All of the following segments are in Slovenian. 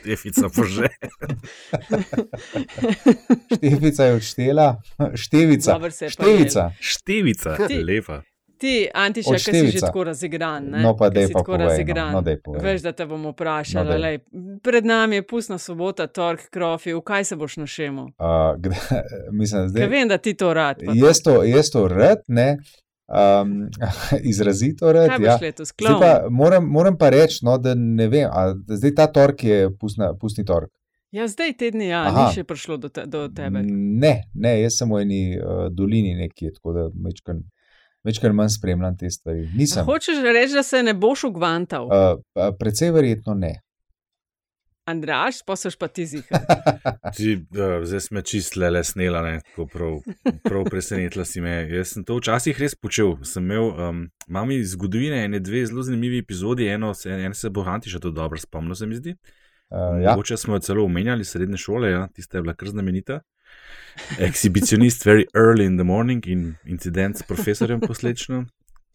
Štefica pože. Štefica je odštela, števica. Je Števica. Števica, lepa. Ti, Antiša, ki si že tako razigran. Ne? No, pa daj si pa tako povej, no. razigran. No, daj povej. Veš, da te bom vprašala. No, lej, pred nami je pustna sobota, tork, krofi, v kaj se boš našel? Uh, mislim, Ker zdaj, vem, da ti to rad. jaz, to, jaz to rad, ne, um, izrazito. Kaj Ja. pa, moram, moram pa reči, no, da ne vem, a zdaj ta tork je pustna, pustni tork. Ja, zdaj tedni, ja, Aha. ni še prišlo do, te, do tebe. Ne, ne, jaz sem v eni uh, dolini nekje, tako da večkrat večkrat manj spremljam te stvari. A Nisem. Hočeš reči, da se ne boš ugvantal? Uh, predvsej verjetno ne. Andraš, pa seš pa ti zihar. Ti, uh, zdaj smo čist le le snela, ne, tako prav, prav presenetila si me. Jaz sem to včasih res počel. Sem imel, um, imam iz zgodovine ene dve zelo zanimivi epizodi, eno se, en se bo Hanti še to dobro spomnil, se mi zdi. Uh, ja. Mogoče smo jo celo omenjali, srednje šole, ja, tista je bila kar znamenita. Exhibitionist, very early in the morning in incident s profesorjem posledično,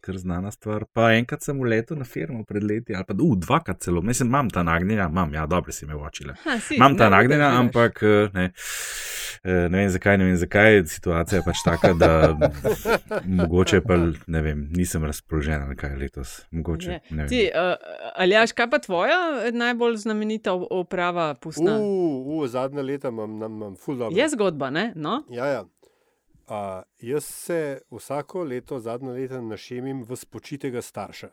kar znana stvar. Pa enkrat sem uletel na firmo pred leti, ali pa uh, dvakrat celo, mislim, imam ta nagnjenja, imam, ja, dobro si me očile. Ha, si, Imam ta ne, nagnjenja, ampak eh, ne, eh, ne vem zakaj, ne vem zakaj, situacija je pač taka, da mogoče pa ne vem, nisem razpoložen ali kaj letos. Mogoče, ne vem. Ti, uh, Aljaš, kaj pa tvoja najbolj znamenita oprava pustna? Uh, uh, zadnja leta imam, imam, imam ful dobro. Je zgodba, ne? No? Ja, ja. Uh, jaz se vsako leto, zadnje leto, našemim v spočitega starša.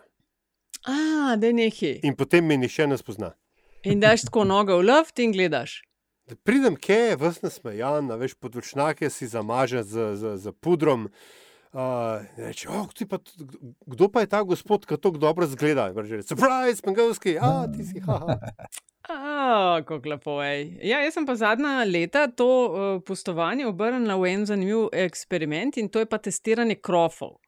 A, da je neki. In potem me nihče ne spozna. In daš tako nogo v luft in gledaš. Da pridem, kje je, vse nasmejan, a veš, podvršnjake si zamaže z, z, z pudrom. Uh, reče, oh, pa, kdo pa je ta gospod, ki tako dobro zgleda? Reče, surprise, pengovski, a ti si, haha. A, kako lepo je. Ja, jaz sem pa zadnja leta to uh, pustovanje obrnila v en zanimiv eksperiment in to je pa testiranje krofov.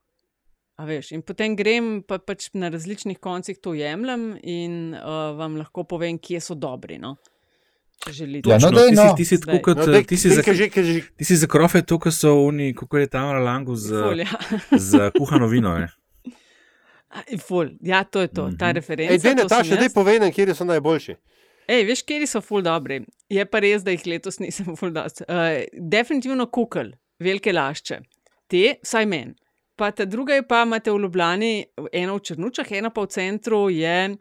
A veš, in potem grem pa, pač na različnih koncih to jemljem in uh, vam lahko povem, kje so dobri. No? Če želite. Ja, no, Točno, daj, ti, no. si, ti si tako kot No, eh, daj, ti si za- kaži, kaži. Ti si za krofe, to, kar so oni, kako je tam na langu z, z kuhano vino. Ne? A, Ful, ja, to je to, ta Mhm. referenca. To Nataša, daj nam, kje so najboljši. Ej, veš, kje so ful dobri. Je pa res, da jih letos nisem ful dost. Uh, definitivno kukl, velike lašče. Te, vsaj meni. Pa ta druga je pa, imate v Ljubljani, ena v Črnučah, ena pa v centru je.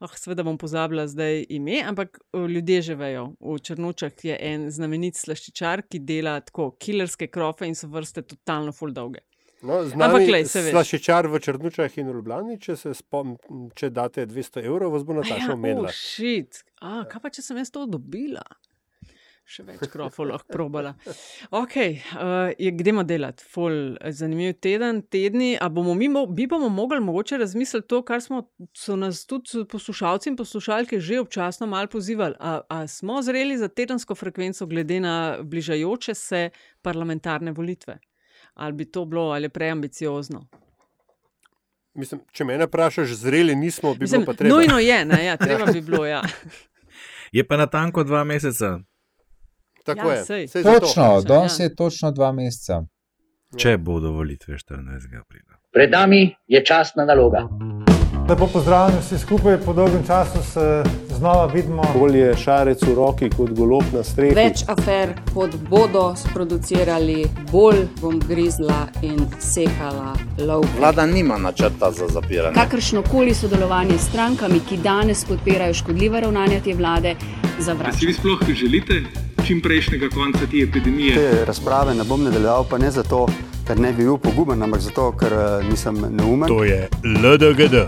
Oh, Sveda bom pozabila zdaj ime, ampak ljudje že vejo. V Črnučah je en znamenit slaščičar, ki dela tako killerske krofe in so vrste totalno full dolge. No, Ampak glej, saj veš. slaščičar v Črnučah in v Ljubljani, če, se spom, če date 200 evrov, vas bo Nataša omenila. oh, shit. A, kaj pa če sem jaz to dobila? Še več krofov lahko probala. Ok, uh, gremo delati, ful, zanimiv teden, tedni. A bomo mi, mo- mi bomo mogli mogoče razmisliti to, kar smo so nas tudi poslušalci in poslušalke že občasno malo pozivali. A, a smo zreli za tedensko frekvenco glede na bližajoče se parlamentarne volitve? Ali bi to bilo ali je preambiciozno? Mislim, če me vprašaš, zreli nismo, bi Mislim, bilo pa treba. nujno je, ne, ja, treba bi bilo. Ja. Je pa na tanko dva meseca, Tako Ja, je. sej. Sej. Točno, Ja. danes je točno dva meseca. če bodo volitve 14. aprila. Pred nami je časna naloga. Lepo pozdravljeni vsi skupaj, po dolgem času se znova vidimo. Bolje šarec v roki kot golob na strehi. Več afer, kot bodo sproducirali, bolj bom grizla in sekala lov. Vlada nima načrta za zapiranje. Kakršno koli sodelovanje s strankami, ki danes podpirajo škodljiva ravnanja te vlade, Si zavračam. vi sploh želite čim prejšnjega konca te epidemije? Te razprave ne bom nadaljeval, pa ne zato, ker ne bi bil poguben, ampak zato, ker eh, nisem neumen. To je LDGD,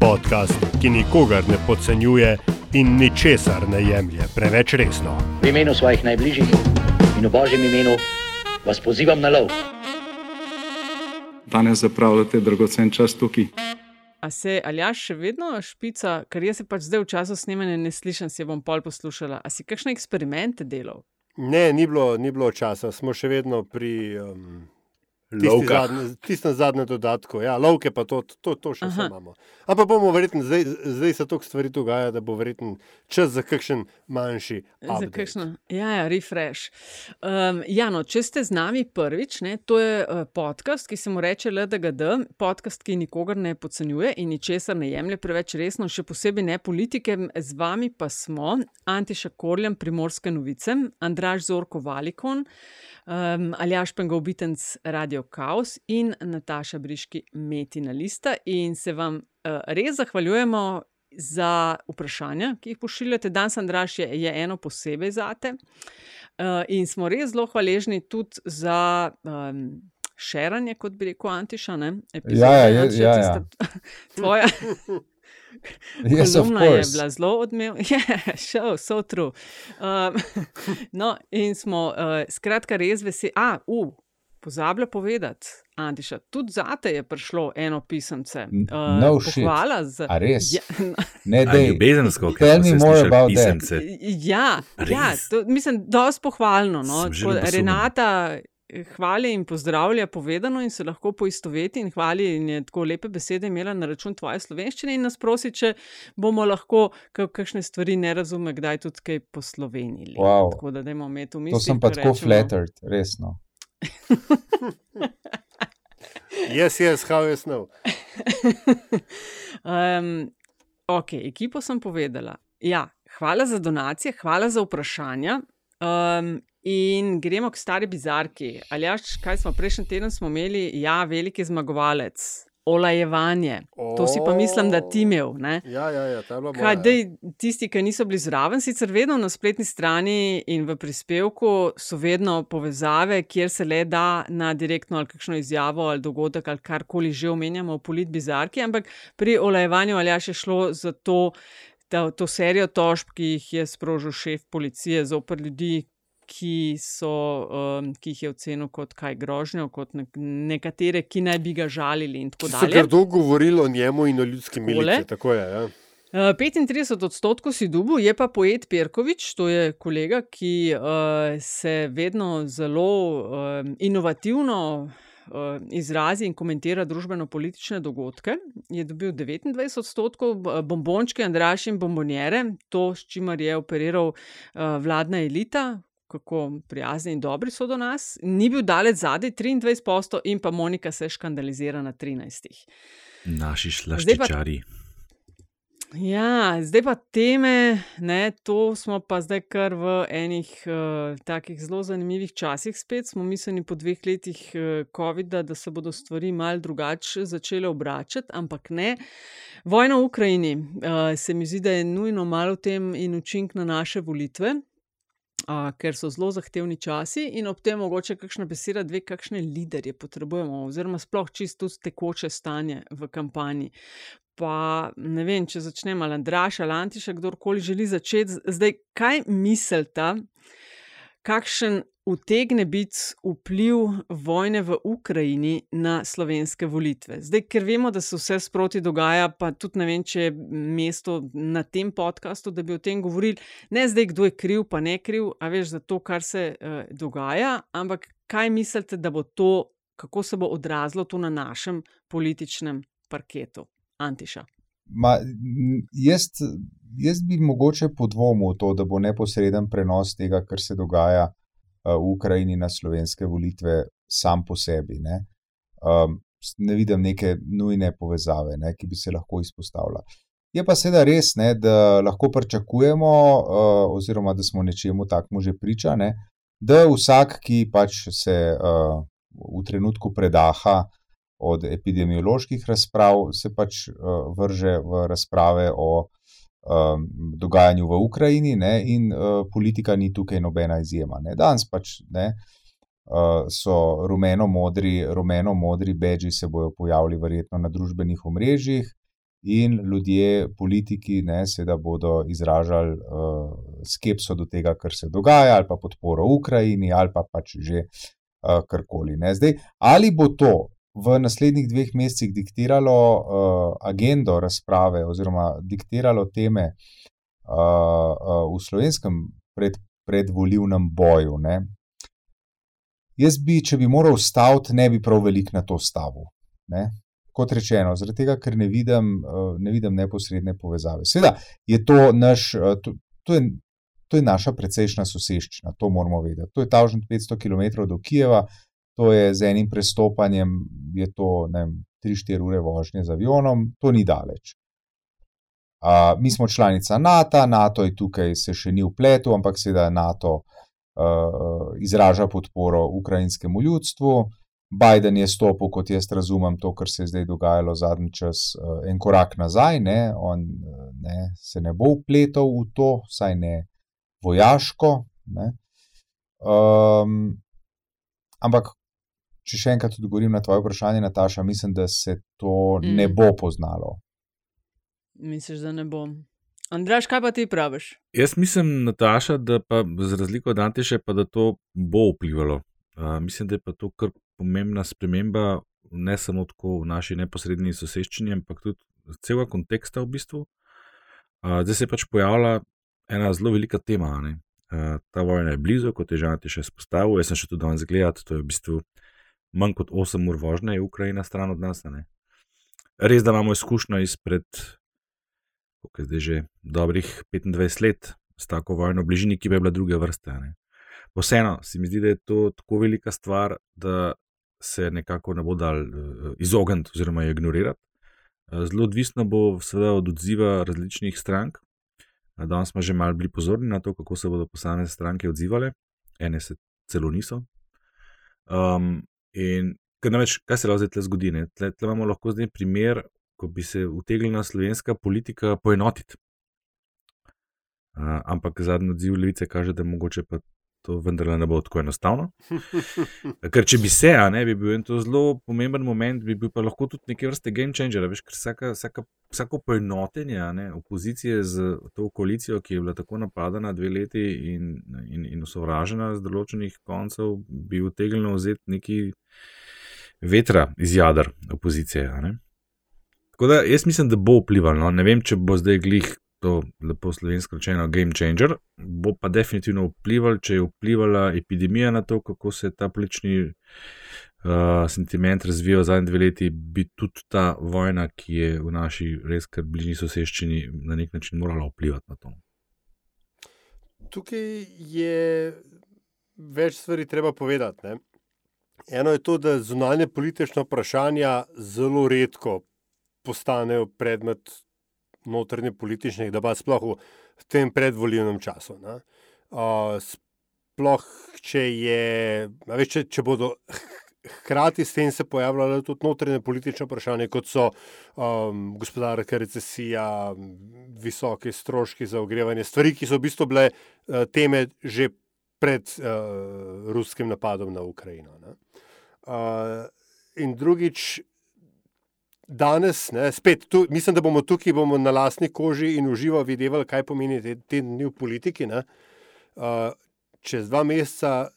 podcast, ki nikogar ne podcenjuje in ničesar ne jemlje preveč resno. V imenu svojih najbližjih in v božjem imenu vas pozivam na lov. Danes zapravljate dragocen čas tukaj. A se Aljaš še vedno špica, ker jaz se pač zdaj v času snemanja ne slišim, se bom pol poslušala. A si kakšne eksperimente delal? Ne, ni bilo, ni bilo časa, smo še vedno pri um, Tisti zadnji- na zadnjem dodatku, ja, lovke pa to, to, to še Aha. imamo. Ampak bomo verjetno, zdaj, zdaj se toliko stvari dogaja, da bo verjetno čas za kakšen manjši Za kakšno, ja, ja, refresh. Um, ja, no, če ste z nami prvič, ne, to je uh, podcast, ki se mu reče LDGD, podcast, ki nikogar ne podcenjuje in ničesar ne jemlje preveč resno, še posebej ne politike. Z vami pa smo Antiša Korljan, Primorske novice, Andraž Zorko Valikon, um, Aljaš Pengovitenc Radio Chaos in Nataša Briški Metina Lista. In se vam uh, res zahvaljujemo za vprašanja, ki jih pošiljate. Danes, Andraš, je, je eno posebej zate. Uh, in smo res zelo hvaležni tudi za. Um, Šeranje, kot bi rekel Antiša, ne? Ja, ja, ja, Antiša, ja, tista Tvoja Yes, of kolumna je bila zelo odmevna. Yeah, show, so true. Um, no, in smo uh, skratka res veseli. A, uh, pozablja povedati, Antiša, tudi zate je prišlo eno pisemce. Uh, no pohvala za. A res? Ja, Ne, A dej. ljubezensko, ker Tell smo me se more that. pisemce. Ja, ja to, mislim, dosti pohvalno. No. Tako da. Renata eh, hvali in pozdravlja povedano in se lahko poistoveti in hvali in je tako lepe besede imela na račun tvoje slovenščine in nas prosi, če bomo lahko ka- kakšne stvari ne razume, kdaj tudi kaj poslovenili. Wow. Tako da dajmo imeti v To mislih. sem pa ko tako rečemo- flattered, resno. Yes, yes, how is now? um, ok, ekipo sem povedala. Ja, hvala za donacije, hvala za vprašanja. Um, in gremo k stari bizarki. Ali jaš, kaj smo prejšnji teden smo imeli? Ja, veliki zmagovalec. Olajevanje. To si pa mislim, da ti imel. Ne? Ja, ja, ja, ta je bila Kaj, moja. dej, tisti, ki niso bili zraven, sicer vedno na spletni strani in v prispevku so vedno povezave, kjer se le da na direktno ali kakšno izjavo ali dogodek ali karkoli že omenjamo v politbizarki, ampak pri olajevanju ali je šlo za to, ta, to serijo tožb, ki jih je sprožil šef policije zoper ljudi. Ki, so, um, ki jih je ocenil kot kaj grožnjo, kot ne, nekatere, ki naj bi ga žalili, so dalje. grdo govorili o njemu in o ljudski milici. Je. Ja. Uh, 35 odstotkov si dubu, je pa poet Perkovič, to je kolega, ki uh, se vedno zelo uh, inovativno izrazi in komentira družbeno-politične dogodke. Je dobil 29 odstotkov, bombončke, Andraš in bombonjere, to, s čimer je operiral uh, vladna elita. Kako prijazni in dobri so do nas, ni bil daleč zadaj, 23 posto, in pa Monika se škandalizira na 13. Naši Zdaj pa- slaščičari. Ja, zdaj pa teme, ne, to smo pa zdaj kar v enih uh, takih zelo zanimivih časih spet. Smo mislili po dveh letih uh, COVID-a, da se bodo stvari mal drugače začele obračati, ampak ne. Vojna v Ukrajini uh, se mi zdi, da je nujno malo v tem in učink na naše volitve. Uh, ker so zelo zahtevni časi, in ob tem mogoče kakšna beseda, dve, kakšne liderje potrebujemo, oziroma sploh čisto tekoče stanje v kampanji. Pa ne vem, če začnemo Andraš ali Antiša, kdorkoli želi začeti. Zdaj, kaj mislite, kakšen utegne biti vpliv vojne v Ukrajini na slovenske volitve? Zdaj, ker vemo, da se vse sproti dogaja, pa tudi ne vem, če je mesto na tem podkastu, da bi o tem govorili. Ne zdaj, kdo je kriv, pa ne kriv, a veš za to, kar se uh, dogaja, ampak kaj mislite, da bo to, kako se bo odrazilo to na našem političnem parketu? Antiša. Ma, jaz, jaz bi mogoče podvomil to, da bo neposreden prenos tega, kar se dogaja v Ukrajini na slovenske volitve, sam po sebi. Ne, um, ne vidim neke nujne povezave, ne, ki bi se lahko izpostavila. Je pa seveda res, ne, da lahko pričakujemo, uh, oziroma da smo nečemu takmu že priča, ne, da vsak, ki pač se uh, v trenutku predaha od epidemioloških razprav, se pač uh, vrže v razprave o um, dogajanju v Ukrajini, ne, in uh, politika ni tukaj nobena izjema. Ne. Danes pač ne, uh, so rumeno-modri, rumeno-modri beži se bodo pojavili verjetno na družbenih omrežjih. In ljudje, politiki, ne, seveda bodo izražali uh, skepso do tega, kar se dogaja, ali pa podporo Ukrajini, ali pa pač že uh, karkoli. Ne. Zdaj, ali bo to v naslednjih dveh mesecih diktiralo uh, agendo razprave oziroma diktiralo teme uh, uh, v slovenskem pred, predvolivnem boju. Ne? Jaz bi, če bi moral staviti, ne bi prav veliko na to stavil. Ne? Kot rečeno, zaradi tega, ker ne vidim, ne vidim neposredne povezave. Seveda je to naš, to, to, je, to je naša precejšna soseščina, to moramo vedeti. To je 1500 km do Kijeva, to je z enim prestopanjem, je to 3-4 ure vožnje z avionom, to ni daleč. Uh, mi smo članica NATO, NATO je tukaj, se še ni upletel, ampak seveda NATO uh, izraža podporo ukrajinskemu ljudstvu. Biden je stopil, kot jaz razumem, to, kar se je zdaj dogajalo zadnji čas, uh, en korak nazaj, ne? on ne, se ne bo upletel v to, saj ne vojaško. Ne? Um, ampak, če še enkrat odgovorim na tvoje vprašanje, Nataša, mislim, da se to mm. ne bo poznalo. Misliš, da ne bom. Andraš, kaj pa ti praviš? Jaz mislim, Nataša, da pa z razliko od Antiše, pa da to bo vplivalo. Uh, mislim, da je pa to kar pomembna sprememba, ne samo tako v naši neposrednji soseščini, ampak tudi celega konteksta v bistvu. Uh, zdaj se je pač pojavila ena zelo velika tema. Uh, ta vojna je blizu, kot je že Antiše izpostavil. Jaz sem še tudi danes gledal, to je v bistvu manj kot 8 ur vožnje, je Ukrajina stran od nas. Res, da imamo izkušnjo izpred kot je zdaj že dobrih 25 let s tako vojno v bližini, ki bi bila druge vrste. Vseeno se mi zdi, da je to tako velika stvar, da se nekako ne bo dal uh, izogniti oziroma ignorirati. Uh, zelo odvisno bo seveda od odziva različnih strank. Uh, danes smo že malo bili pozorni na to, kako se bodo posamezne stranke odzivale, ene se celo niso. Um, in kaj, namreč, kaj se lahko zdaj zgodi? Tle, tle imamo lahko zdaj primer ko bi se utegnila slovenska politika poenotiti. Uh, ampak zadnji odziv levice kaže, da mogoče pa to vendarle ne bo tako enostavno. Ker če bi se, a ne bi bil to zelo pomemben moment, bi bil pa lahko tudi neke vrste game changer. Veš, ker vsaka, vsaka, vsako poenotenje ne, opozicije z to koalicijo, ki je bila tako napadena dve leti in, in, in osovražena z določenih koncev, bi utegnilo vzeti neki vetra iz jadra opozicije. Tako da jaz mislim, da bo vplivalo. No. Ne vem, če bo zdaj glih to lepo slovensko rečeno game changer, bo pa definitivno vplival, če je vplivala epidemija na to, kako se ta plični uh, sentiment razvija v zadnjih dveh letih, bi tudi ta vojna, ki je v naši res kar bližnji soseščini, na nek način morala vplivati na to. Tukaj je več stvari treba povedati. Ne? Eno je to, da zunanje politične vprašanja zelo redko postanejo predmet notranje političnih debat, sploh v tem predvoljivnem času. Uh, sploh, če, je, veš, če, če bodo hkrati s tem se pojavljale tudi notranje politične vprašanja, kot so um, gospodarska recesija, visoki stroški za ogrevanje, stvari, ki so v bistvu bile uh, teme že pred uh, ruskim napadom na Ukrajino. Uh, in drugič, danes, ne, spet, tu, mislim, da bomo tukaj bomo na lastni koži in uživo videli, kaj pomeni te, te dni v politiki. Uh, čez dva meseca,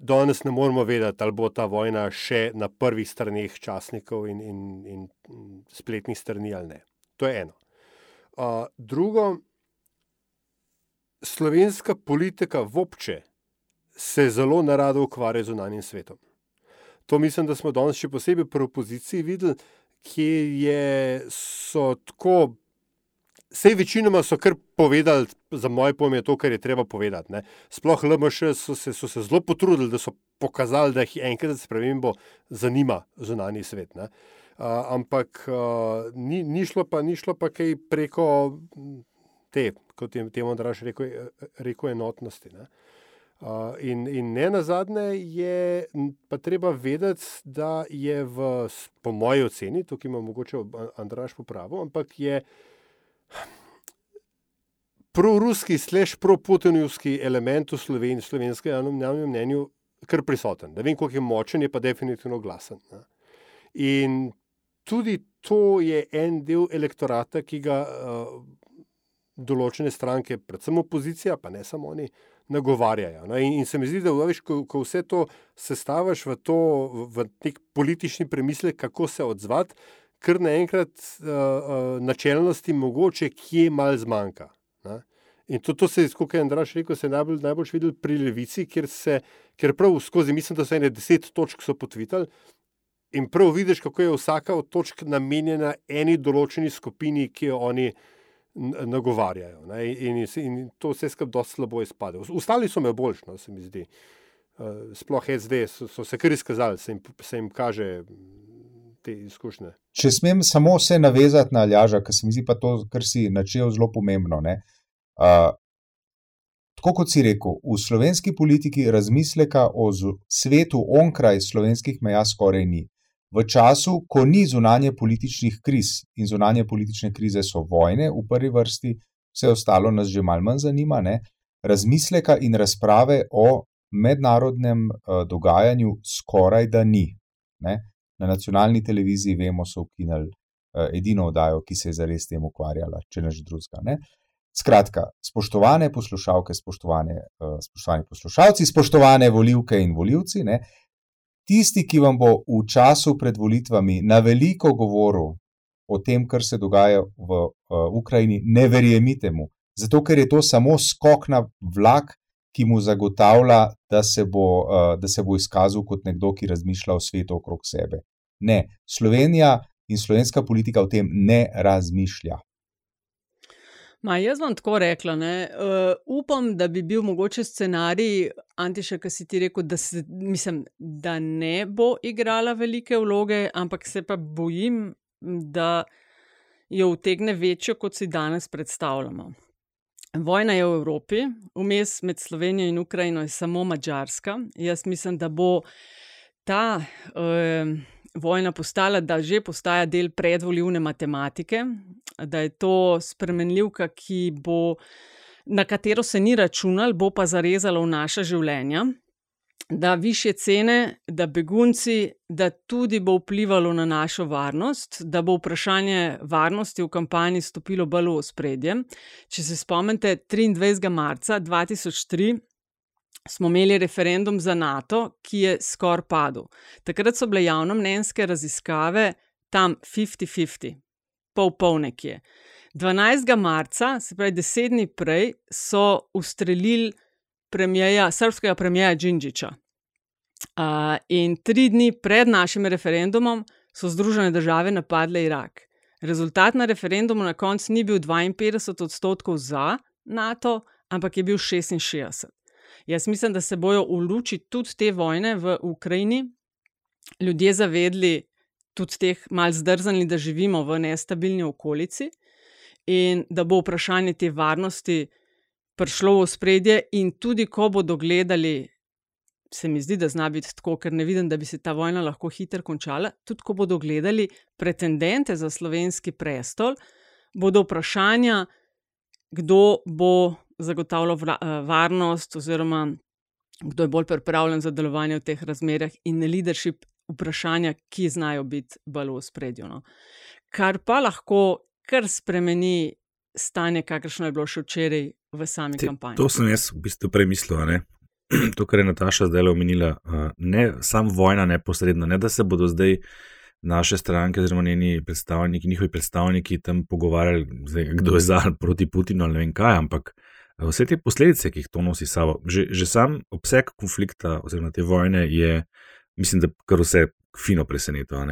danes ne moremo vedeti, ali bo ta vojna še na prvih straneh časnikov in, in, in spletnih strani ali ne. To je eno. Uh, drugo, slovenska politika v obče se zelo narado ukvarja z unanjim svetom. To mislim, da smo danes še posebej pri opoziciji videli, ki je, so tako. Vse večinoma so kar povedali, za moje pojme, to, kar je treba povedati. Ne. Sploh LMŠ so se, so se zelo potrudili, da so pokazali, da jih enkrat za spremembo zanima zunani svet. Uh, ampak uh, ni, ni, šlo pa, ni šlo pa kaj preko te, kot je temu draž rekel, rekel enotnosti. Ne. In, in ne na zadnje je pa treba vedeti, da je v, po moji oceni, tukaj ima mogoče Andraš popravo, ampak je proruski, sleš pro-putinjski element v Sloveniji, slovenskem javnem mnenju, kar prisoten. Da vem, koliko je močen, je pa definitivno glasen. Ne. In tudi to je en del elektorata, ki ga uh, določene stranke, predvsem opozicija, pa ne samo oni, nagovarjajo. No? In, in se mi zdi, da veš, ko, ko vse to sestaviš v, to, v nek politični premislek, kako se odzvati, ker naenkrat uh, uh, načelnosti mogoče kje mal zmanjka. Ne? In to, to se je, kot je Andraš rekel, se je najbolj, najbolj videl pri Levici, kjer se, ker prav skozi, mislim, da so ene deset točk so potvitali. In prav vidiš, kako je vsaka od točk namenjena eni določeni skupini, ki jo oni nagovarjajo. Ne? In, in, to vse skupaj dosti slabo izpade. Ostali so me boljši, no, se mi zdi. Uh, sploh SD so, so se kar izkazali, se jim, se jim kaže te izkušnje. Če smem samo se navezati na Aljaža, ker se mi zdi pa to, kar si načel, zelo pomembno. Uh, tako kot si rekel, v slovenski politiki razmisleka o svetu onkraj slovenskih meja skoraj ni. V času, ko ni zunanje političnih kriz in zunanje politične krize so vojne v prvi vrsti, vse ostalo nas že malo manj zanima, ne? razmisleka in razprave o mednarodnem uh, dogajanju skoraj da ni. Ne? Na nacionalni televiziji, vemo, so ukinili uh, edino oddajo, ki se je zares tem ukvarjala, če ne že drugega. Skratka, spoštovane poslušalke, spoštovane, uh, spoštovani poslušalci, spoštovane volivke in volivci, ne, tisti, ki vam bo v času pred volitvami na veliko govoril o tem, kar se dogaja v uh, Ukrajini, ne verjemite mu, zato ker je to samo skok na vlak, ki mu zagotavlja, da se, bo, uh, da se bo izkazal kot nekdo, ki razmišlja o svetu okrog sebe. Ne, Slovenija in slovenska politika o tem ne razmišlja. Ma, jaz vam tako rekla. Uh, upam, da bi bil mogoče scenarij, Antiša, ki si ti rekel, da, se, mislim, da ne bo igrala velike vloge, ampak se pa bojim, da jo utegne večjo, kot si danes predstavljamo. Vojna je v Evropi, vmes med Slovenijo in Ukrajino je samo Mačarska. Jaz mislim, da bo ta. Uh, vojna postala, da že postaja del predvoljivne matematike, da je to spremenljivka, bo, na katero se ni računal, bo pa zarezala v naša življenja. Da više cene, da begunci, da tudi bo vplivalo na našo varnost, da bo vprašanje varnosti v kampanji stopilo bolj v spredje. Če se spomnite, 23. marca 2003 smo imeli referendum za NATO, ki je skoraj padel. Takrat so bile javnomnenjske raziskave tam 50-50, pol-pol nekje. 12. marca, se pravi deset dni prej, so ustrelili premijeja, srpskega premijeja Džinžiča. Uh, in tri dni pred našim referendumom so Združene države napadle Irak. Rezultat na referendumu na koncu ni bil 52 odstotkov za NATO, ampak je bil 66. Jaz mislim, da se bojo v luči tudi te vojne v Ukrajini ljudje zavedli, tudi teh mal zdrznili, da živimo v nestabilni okolici in da bo vprašanje te varnosti prišlo v spredje, in tudi ko bodo gledali. Se mi zdi, da zna biti tako, ker ne vidim, da bi se ta vojna lahko hitro končala. Tudi, ko bodo gledali pretendente za slovenski prestol, bodo vprašanja, kdo bo zagotavlja eh, varnost, oziroma kdo je bolj pripravljen za delovanje v teh razmerah, in leadership vprašanja, ki znajo biti bolj v spredju. No. Kar pa lahko kar spremeni stanje, kakršno je bilo še včeraj v sami Te, kampanji. To sem jaz v bistvu premislil. To, kar je Nataša zdaj omenila, ne samo vojna, neposredno, ne da se bodo zdaj naše stranke, oziroma njeni predstavniki, njihovi predstavniki tam pogovarjali, zdaj, kdo je za proti Putinu ali ne vem kaj, ampak uh, vse te posledice, ki jih to nosi sabo, že, že sam obseg konflikta oziroma te vojne je, mislim, da kar vse fino presenetilo.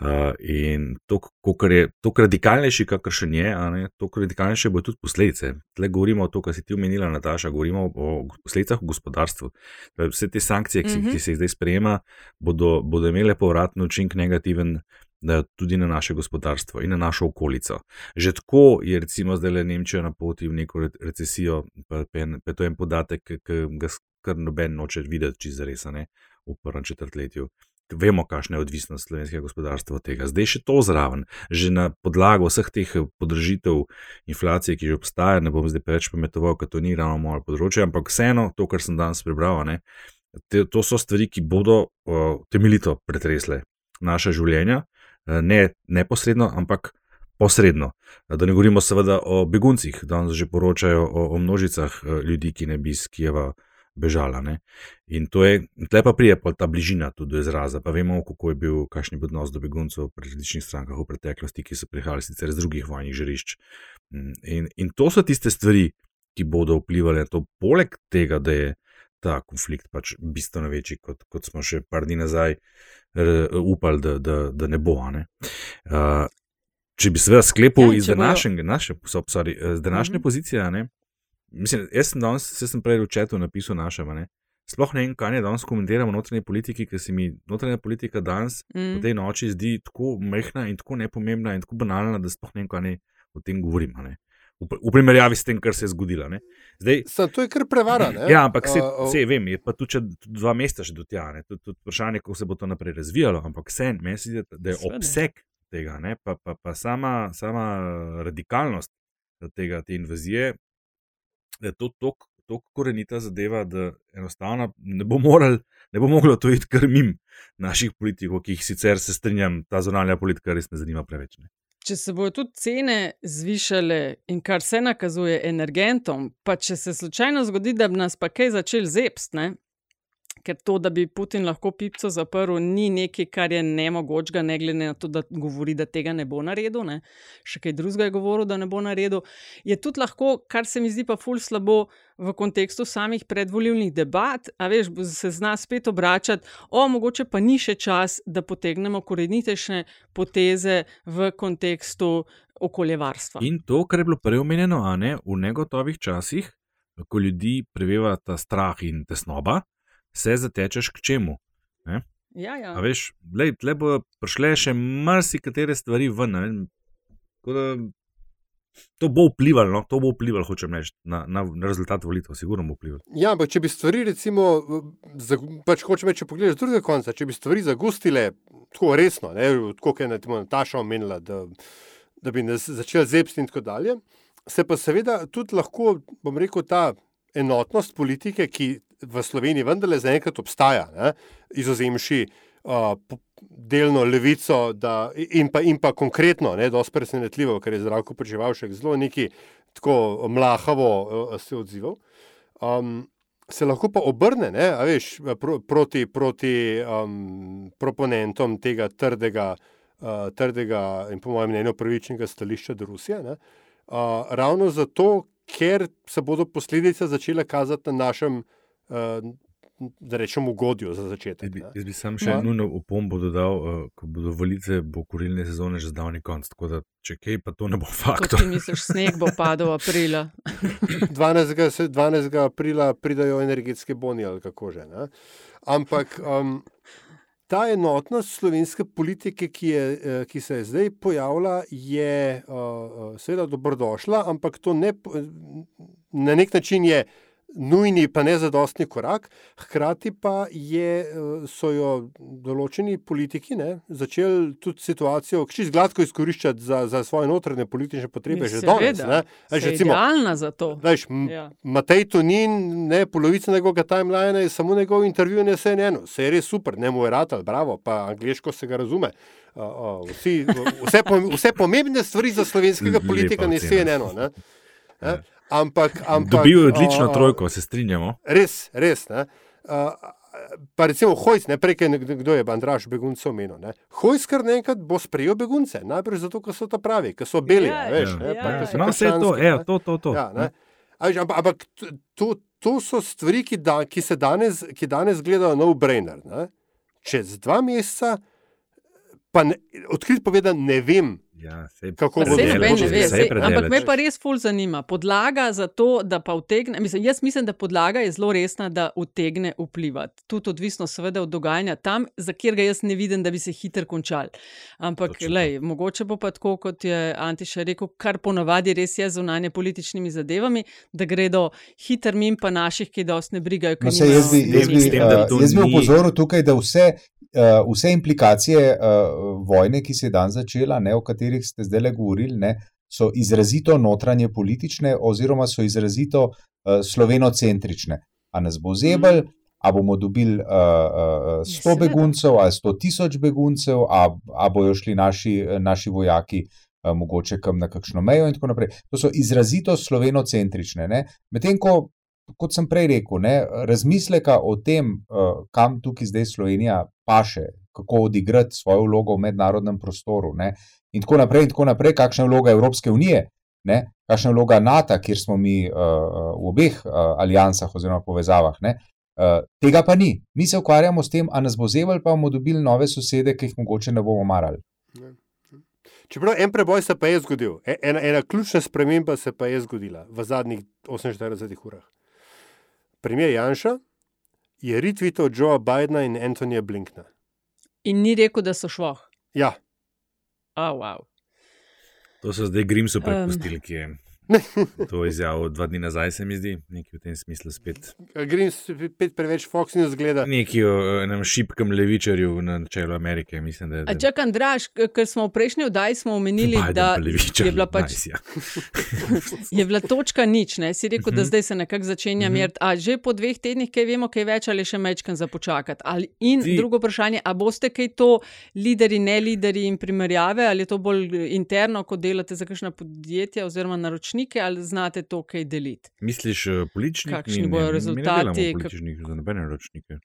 Uh, in to, kar je to radikalnejši, kakršen je, to radikalnejše bo tudi posledice. Tle govorimo o tem, kar si ti omenila, Nataša, govorimo o posledicah v gospodarstvu. Vse te sankcije, ki, mm -hmm. ki se jih zdaj sprejema, bodo, bodo imele povratni učinek negativen da tudi na naše gospodarstvo in na našo okolico. Že tako je, recimo, zdaj le Nemčija na poti v neko recesijo, pa, pa to je en podatek, ki ga kar noben noče videti, če zares ne v prvem četrtletju. Vemo, kakšna je odvisnost slovenskega gospodarstva od tega. Zdaj še to zraven, že na podlago vseh teh podržitev inflacije, ki že obstaja, ne bom zdaj preveč pametoval, ker to ni ravno moje področje, ampak vseeno to, kar sem danes prebral, ne, te, to so stvari, ki bodo uh, temeljito pretresle naše življenja, Eh, ne neposredno, ampak posredno. Eh, da ne govorimo seveda o beguncih, danes že poročajo o, o množicah eh, ljudi, ki ne bi iz Kijeva bežala. Ne? In to je, tle pa prije pa ta bližina tudi do izraza, pa vemo, kako je bil, kakšen je bil odnos do beguncev pri različnih strankah v preteklosti, ki so prihajali sicer iz drugih vojnih žarišč. Mm, in, in to so tiste stvari, ki bodo vplivali na to, poleg tega, da je ta konflikt pač bistveno večji, kot, kot smo še par dni nazaj upali, da, da, da ne bo. Ne? Uh, če bi seveda sklepal Ja, iz če bojo- današnje, naše, so, sorry, z današnje Mhm. pozicije, a ne, mislim, jaz sem danes, saj sem prej v četu napisal našem, a ne. Sploh ne vem, kaj ne danes komentiramo o notranji politiki, ker se mi notranja politika danes mm. V tej noči zdi tako mehna in tako nepomembna in tako banalna, da sploh ne vem, kaj ne o tem govorim. a ne. V, primerjavi s tem, kar se je zgodilo. ne. Zdaj, Sam, to je kar prevara. Ne? Ja, ampak se, A, a, se vem, je pa tudi, če tudi dva meseca še do tja. ne. Tudi, tudi vprašanje, kako se bo to naprej razvijalo, ampak vse, meni se zdi, da je obseg tega, ne, pa, pa, pa sama, sama radikalnost tega, te invazije, da je to tako tako korenita zadeva, da enostavno ne bo, moral, ne bo moglo to iti kar mim naših politikov, ki jih sicer se strinjam, ta zonalna politika res ne zanima preveč. Ne. Če se bodo tudi cene zvišale in kar se nakazuje energentom, pa če se slučajno zgodi, da bi nas pa kaj začel zepst, ne? Ker to, da bi Putin lahko pico zaprl, ni nekaj, kar je nemogočega, ne glede na to, da govori, da tega ne bo naredil. Ne? Še kaj drugega je govoril, da ne bo naredil. Je tudi lahko, kar se mi zdi pa ful slabo v kontekstu samih predvolilnih debat, a veš, se zna spet obračati, o, mogoče pa ni še čas, da potegnemo korenitejše poteze v kontekstu okoljevarstva. In to, kar je bilo prej omenjeno, a ne v negotovih časih, ko ljudi preveva ta strah in tesnoba, se zatečeš k čemu. Ne? Ja, ja. A veš, lej, tle bo prišle še marsikatere stvari ven. ne vem. Tako Da, to bo vplivalo, no? to bo vplivalo, hočem reči, na, na, na rezultat volitev, sigurno bo vplivalo. Ja, ampak če bi stvari, recimo, za, pač hočem reči, če pogledaš z drugega konca, če bi stvari zagustile tako resno, ne, tako kot je Nataša omenila, da, da bi nas začeli zepsti in tako dalje, se pa seveda tudi lahko, bom rekel, ta enotnost politike, ki v Sloveniji vendarle zaenkrat obstaja, ne, izozemši uh, delno levico da, in, pa, in pa konkretno, ne, dosti presenetljivo, ker je zdravko počevalšek zelo neki tako mlahavo uh, se odzival. Um, se lahko pa obrne, ne, veš, pro, proti, proti um, proponentom tega trdega, uh, trdega in po mojem mnenju pravičnega stališča do Rusije. Ne, uh, ravno zato, ker se bodo posledice začele kazati na našem, uh, da rečemo, ugodju za začetek. Ne. Jaz bi sam še Ja. nujno opombo dodal, uh, ko bodo volitve, bo kurilne sezone že zdavni konc. Tako da, če kaj, pa to ne bo Kot faktor. ti misliš, sneg bo padel aprila. 12. se- 12. aprila pridajo energetske boni ali kako že. Ne? Ampak um, ta enotnost slovenske politike, ki, je, eh, ki se je zdaj pojavila, je uh, seveda dobrodošla, ampak to ne, na nek način je nujni, pa ne zadostni korak. Hkrati pa je, eh, so jo določeni politiki ne, začeli tudi situacijo čisto gladko izkoriščati za, za svoje notranje politične potrebe že danes. Seveda, ne. Veš, saj je recimo, idealna za to. Veš, m- Ja. Matej Tonin, ne, polovica njegovega timelina je samo njegov intervju in vse eno. Vse je res super, ne mu je ratal, bravo, pa angliško se ga razume. Uh, uh, vsi, vse, pom- vse pomembne stvari za slovenskega politika ne vse eno. Ne? Ne? Ampak, ampak, Dobil je odlično a, a, trojko, se strinjamo. Res, res. Ne? Uh, pa recimo Hojs, ne prej, kdo je Andraš beguncev omenil. ne. Hojs kar naenkrat bo sprejel begunce, najprej zato, ker so ta pravi, ker so beli. Ja, a veš, ja, ne, ja, pa ja. ker so No, vse to, evo, ne. to, to, to. Ja, ne. A veš, ampak ampak to, to so stvari, ki, da, ki se danes, ki danes gledajo no-brainer. ne. Čez dva meseca, pa ne, odkrit povedan, ne vem, Ja, sej, Kako bo saj- predaleč. Ampak me pa res ful zanima. Podlaga za to, da pa utegne, mislim, jaz mislim, da podlaga je zelo resna, da utegne vplivati. Tudi odvisno seveda od dogajanja tam, za kjer ga jaz ne vidim, da bi se hitro končal. Ampak, Točno to. lej, mogoče bo pa tako, kot je Antiša rekel, kar ponavadi res je zunanje političnimi zadevami, da gredo hitro mim pa naših, ki dosti ne brigajo. No, nimajo jaz bi, jaz bi, uh, to jaz bi upozoril tukaj, da vse, vse implikacije uh, vojne, ki se je dan začela, ne, o katerih ste zdaj le govorili, ne, so izrazito notranje politične, oziroma so izrazito uh, slovenocentrične. A nas bo zebel, a bomo dobili uh, uh, 100 seveda. beguncev, ali 100 tisoč beguncev, a, a bojo šli naši, naši vojaki. uh, Mogoče kam na kakšno mejo, in tako naprej. To so izrazito slovenocentrične. ne. Medtem ko kot sem prej rekel, ne, razmisleka o tem, uh, kam tukaj zdaj Slovenija paše, kako odigrati svojo vlogo v mednarodnem prostoru, ne, in tako naprej, in tako naprej, kakšna je vloga Evropske unije ne, kakšna je vloga NATO, kjer smo mi uh, v obeh uh, alijansah oziroma povezavah. Ne, uh, tega pa ni. Mi se ukvarjamo s tem, a nas bo zemelj, pa bomo dobili nove sosede, ki jih mogoče ne bomo marali. Čeprav en preboj se pa je zgodil, E- ena, ena ključna sprememba se pa je zgodila v zadnjih 48 urah. Premijer Janša je retweetal Joea Bidna in Antonija Blinkna. In ni rekel, da so švoh. Ja, A, wow. To so zdaj Grimsu Um. prepustili, ki je to izjavil dva dni nazaj, se mi zdi, nekaj v tem smislu spet. Grims spet preveč Fox News gleda. Neki o enem šipkem levičarju na čelu Amerike, mislim, da je. A čak, Andraš, ker smo v prejšnji oddaji smo omenili, Biden da levičar, je bila pač. nice, ja. je bila točka nič, ne? si rekel, da Mhm. zdaj se nekako začenja Mhm. meriti. A že po dveh tednih, kaj vemo, kaj več ali še mečkan za počakati. Ali, in Ti- drugo vprašanje, a boste kaj to, lideri, ne lideri in primerjave, ali je to bolj interno, ko delate za kakšna podjetja oziroma naročnike, ali znate to kaj deliti? Misliš, političnik? Kakšni Mi- bojo mi- Mi ne rezultati, kak- za nobene ročnike.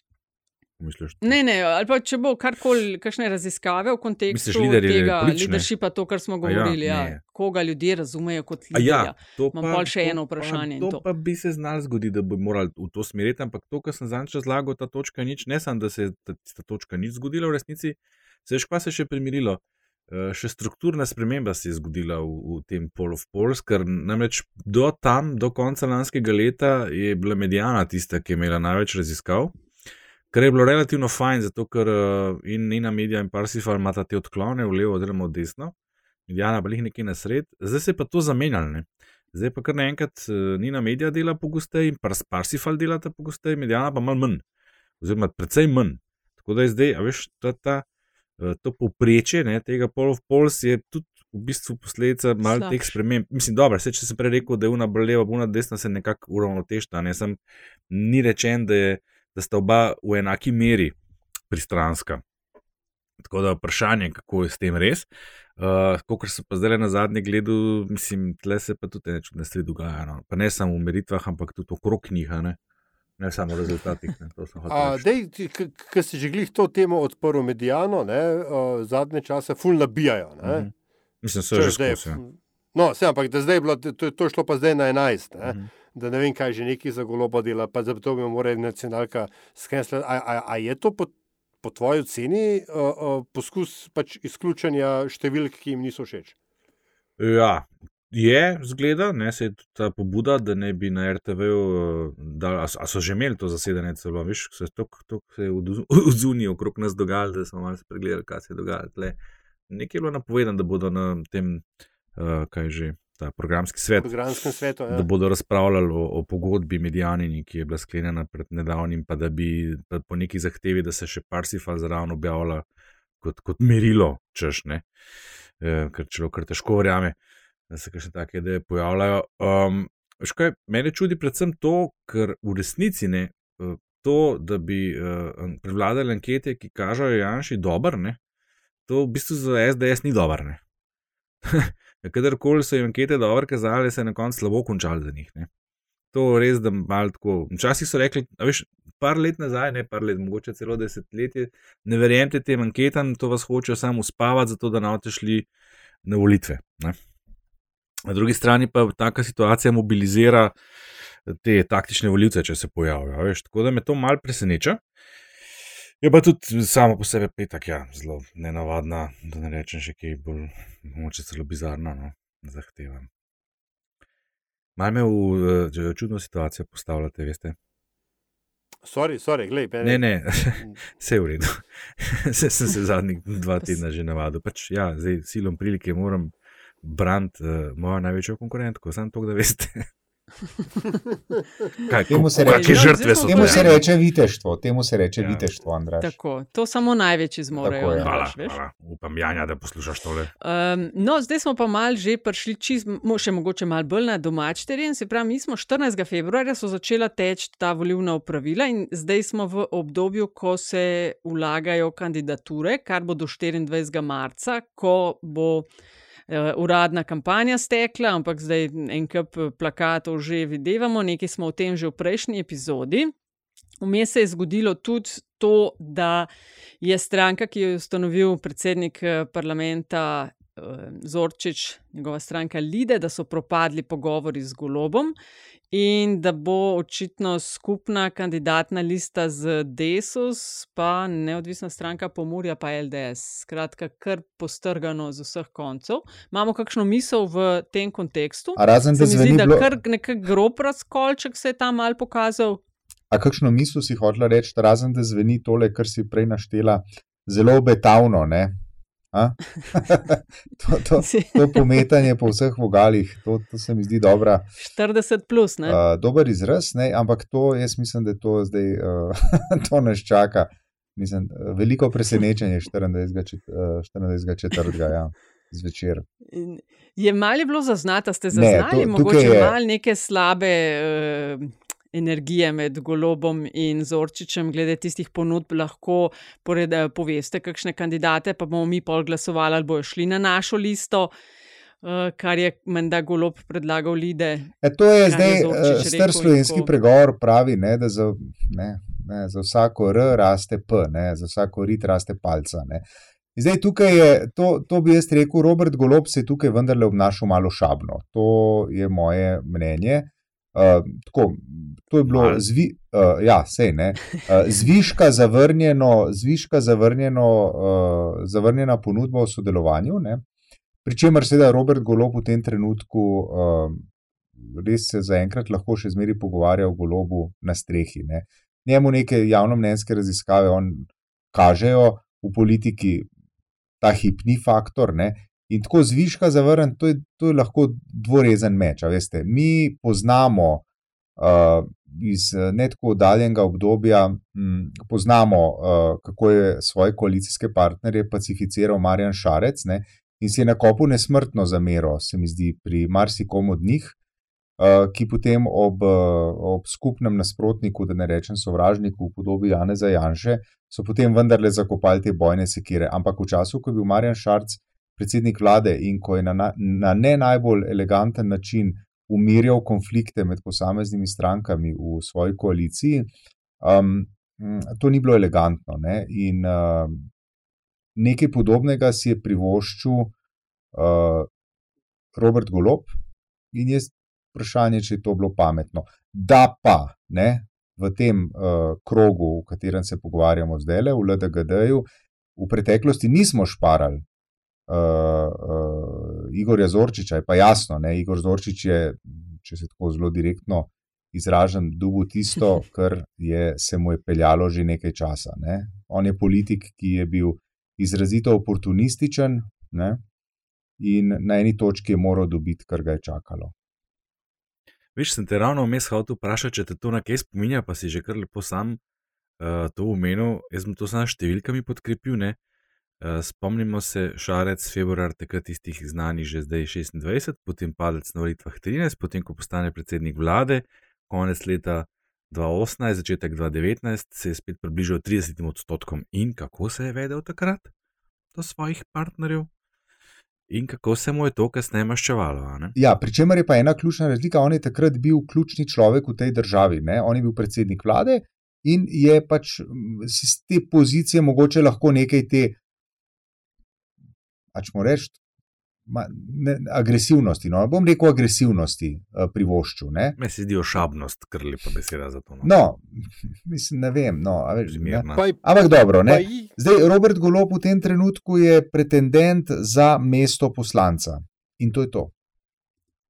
Misliš, Ne, ne, ali pa če bo karkoli, kakšne raziskave v kontekstu Misliš, lideri tega politične? leadershipa, to, kar smo ja, govorili, ja, ja, koga ljudje razumejo kot liderja. Ja, to Imam pa- še to eno pa- vprašanje in To, to. pa bi se znal zgoditi, da bi morali v to smeriti, ampak to, kar sem zadnjič razlagal, ta točka nič, ne samo, da se je ta, ta točka nič zgodila v resnici, se je škva se še primirilo. Eh, Še strukturna sprememba se je zgodila v, v tem Pol of Pols, ker namreč do tam, do konca lanskega leta, je bila medijana tista, ki je imela največ raziskav, kar je bilo relativno fajn, zato ker eh, in Nina Media in Parsifal imata te odklone v levo oziroma v desno, medijana pa jih nekje na sred, zdaj se je pa to zamenjalo. Zdaj pa kar naenkrat eh, Nina Media dela pogosteje in Pars Parsifal delata pogosteje, medijana pa malo manj, oziroma precej manj. Tako da je zdaj, a veš, ta, ta, to povprečje ne, tega Pol of Pols je tudi v bistvu posledica malo teh sprememb. Mislim, dobro, se če sem prej rekel, da je una bolj leva, una desna se nekako uravnotežta, ne sem, ni rečen, da, je, da sta oba v enaki meri pristranska. Tako da vprašanje, kako je s tem res. Uh, Kot sem pa zdaj na zadnje gledal, mislim, tle se pa tudi ne čudne stvari dogajajo. No. Pa ne samo v meritvah, ampak tudi okrog njih, ne, ne samo rezultatih. Ker si že glih to temo odprl medijano, ne, uh, zadnje čase ful nabijajo. Ne. Mislim, so Češ, že da je- skozi. ja. No, se, ampak da zdaj je bilo, to, to je šlo pa zdaj na 11. Ne? Mhm. Da ne vem, kaj že neki za goloba dela, pa zato bi mora nacionalka skenslati. A, a, a je to po, po tvoji oceni uh, uh, poskus pač izključanja številk, ki jim niso všeč? Ja, je zgleda, ne, se je ta pobuda, da ne bi na RTV-u, a, so- a so že imeli to zasedanje celo, veš, se je v zuniji okrog nas dogajalo, da smo malo spregledali, kaj se je dogajalo. Tle. Nekaj je bilo napovedano, da bodo na tem, uh, kaj že, ta programski svet. Svetu. Ja. Da bodo razpravljali o, o pogodbi med Janini, ki je bila sklenjena pred nedavnim, pa da bi pa po neki zahtevi, da se še Parsifal zraven objavlja kot, kot merilo, češ ne. E, ker človek kar težko verjame, da se kakšne take ideje pojavljajo. Um, veš kaj, mene čudi predvsem to, ker v resnici ne. eh, To, da bi uh, prevladali ankete, ki kažejo Janši dober, ne, to v bistvu za SDS ni dober. ne. Kadarkoli so jim ankete dobro kazale, se je na koncu slabo končalo za njih. Ne. To res, da malo tako. Včasih so rekli, a veš, par let nazaj, ne par let, mogoče celo desetletje, ne verjemite tem anketam, to vas hočejo samo uspavati, zato da ne šli na volitve. Na drugi strani pa taka situacija mobilizira te taktične volitve, če se pojavijo. Veš, tako da me to mal preseneča. Je pa tudi samo po sebi petak, ja, zelo nenavadna, da ne rečem še kaj bolj, mogoče celo bizarna, no, zahtevam. Mal me v uh, čudno situacijo postavljate, veste. Sorry, sorry, glej, Ne, ne, vse je v redu. Se sem se zadnjih dva tedna že navadil. Pač, ja, zdaj silom prilike moram braniti uh, mojo največjo konkurentko, samo to, da veste. Kaj, Temu se reče, žrtve so temu se ja? reče viteštvo, temu se reče Ja. viteštvo, Andraš. Tako, to samo največji zmorejo. Tako je. Hvala, hvala. Upam, Janja, da poslušaš tole. Um, no, zdaj smo pa mal že prišli, čist, mo, še mogoče malo bolj na domač teren. Se pravi, mi smo 14. februarja so začela teči ta volivna upravila in zdaj smo v obdobju, ko se vlagajo kandidature, kar bo do 24. marca, ko bo eh, uradna kampanja stekla, ampak zdaj en kup plakatov že videvamo, nekaj smo o tem že v prejšnji epizodi. Vmes se je zgodilo tudi to, da je stranka, ki jo je ustanovil predsednik eh, parlamenta Zorčič, njegova stranka Lide, da so propadli pogovori z Golobom in da bo očitno skupna kandidatna lista z Desus, pa neodvisna stranka Pomorja, pa LDS. Skratka, kar postrgano z vseh koncev. Imamo kakšno misel v tem kontekstu? A razen da Se mi zdi, da bilo- kar nek grob razkolček se je tam mal pokazal. A kakšno misel si hotela reči, razen da zveni tole, kar si prej naštela, zelo obetavno, ne? To, to, to pometanje po vseh vogalih, to, to se mi zdi dobra. 40 plus, ne? Uh, dober izraz, ne? ampak to, jaz mislim, da to zdaj uh, to nas čaka. Mislim, veliko presenečenje 24. čet- eh, 24. četrtega, ja, zvečer. In Je malo bilo zaznati, ste Ne, zaznali to- mogoče je- malo neke slabe uh, energije med Golobom in Zorčičem, glede tistih ponudb, lahko pored, eh, poveste, kakšne kandidate, pa bomo mi pol glasovali ali bojo šli na našo listo, uh, kar je menda Golob predlagal Lide. E, to je zdaj uh, rekel star slovenski pregovor, pravi, ne, da za, ne, ne, za vsako R raste P, ne, za vsako rit raste palca. Ne. In Zdaj, tukaj je, to, to bi jaz rekel, Robert Golob se je tukaj vendarle obnašal malo šabno. To je moje mnenje. Uh, tako, to je bilo zvi, uh, ja, sej, ne, uh, zviška zavrnjeno, zviška zavrnjeno, uh, zavrnjena ponudba o sodelovanju. Ne. Pričemer, seveda, Robert Golob v tem trenutku uh, res se zaenkrat lahko še zmeraj pogovarja o golobu na strehi. Ne. Njemu neke javnomnenjske raziskave kažejo v politiki ta hipni faktor. Ne. In tako zviška zavrnjen, to, je- to je lahko dvorezen meč. Mi poznamo uh, iz eh, ne tako oddaljenega obdobja, hm, poznamo, uh, kako je svoje koalicijske partnerje pacificiral Marjan Šarec ne, in si je nakopil nesmrtno zamero, se mi zdi, pri marsikomu od njih uh, ki potem ob, uh, ob skupnem nasprotniku, da ne rečem sovražniku v podobi Janeza Janše, so potem vendarle zakopali te bojne sekire. Ampak v času, ko je bil Marjan Šarc predsednik vlade in ko je na, na, na ne najbolj eleganten način umirjal konflikte med posameznimi strankami v svoji koaliciji, um, to ni bilo elegantno. Ne? In uh, nekaj podobnega si je privoščil uh, Robert Golob, in jaz vprašanje, če je to bilo pametno. Da pa ne, v tem uh, krogu, v katerem se pogovarjamo zdaj, v LDGD-ju, v preteklosti nismo šparali uh, uh, Igorja Zorčiča, je pa jasno, ne, Igor Zorčič je, če se tako zelo direktno izražam, dubu tisto, kar je, se mu je peljalo že nekaj časa. Ne. On je politik, ki je bil izrazito oportunističen ne, in na eni točki je moral dobiti, kar ga je čakalo. Veš, sem te ravno vmes hotel vprašati, če te to na kaj spominja, pa si že kar lepo sam uh, to omenil. Jaz sem to s številkami podkrepil. Ne? Uh, spomnimo se, Šarec, februar, takrat tistih znanih, že zdaj 26, potem padec na volitvah 13, potem ko postane predsednik vlade, konec leta 2018, začetek 2019, se je spet približal 30 odstotkom. In kako se je vedel takrat do svojih partnerjev? In kako se mu je to kasneje maščevalo? Ja, pri čemer je pa ena ključna razlika. On je takrat bil ključni človek v tej državi. Ne? On je bil predsednik vlade in je pač mm, si z te pozicije mogoče lahko nekaj te, pač mu reči, ma, ne, agresivnosti. No, bom rekel agresivnosti uh, privoščil. Ne? Meni se zdi ošabnost, kar lepa beseda za to. No. No, mislim, ne vem. No, a veš, ne. Ampak dobro, ne. Zdaj, Robert Golob v tem trenutku je pretendent za mesto poslanca. In to je to.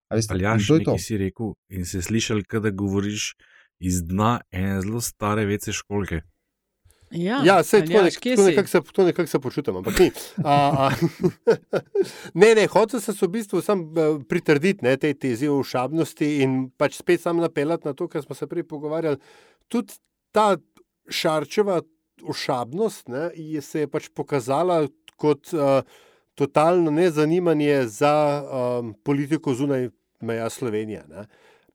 A Veste, Aljaš, to je to. si rekel in se slišal, da govoriš iz dna ene zelo stare vece školke. Ja, Ja, sej, tako, Aljaž, nek, kje tako, nekak se, tako nekako se počutim, ampak ni. A, a, ne, ne, hotel sem se v bistvu sam eh, pritrditi ne, tej tezi o šabnosti in pač spet sam napeljati na to, kar smo se prej pogovarjali. Tudi ta šarčeva ošabnost ne, je se je pač pokazala kot uh, totalno nezanimanje za um, politiko zunaj meja Slovenije. Ne.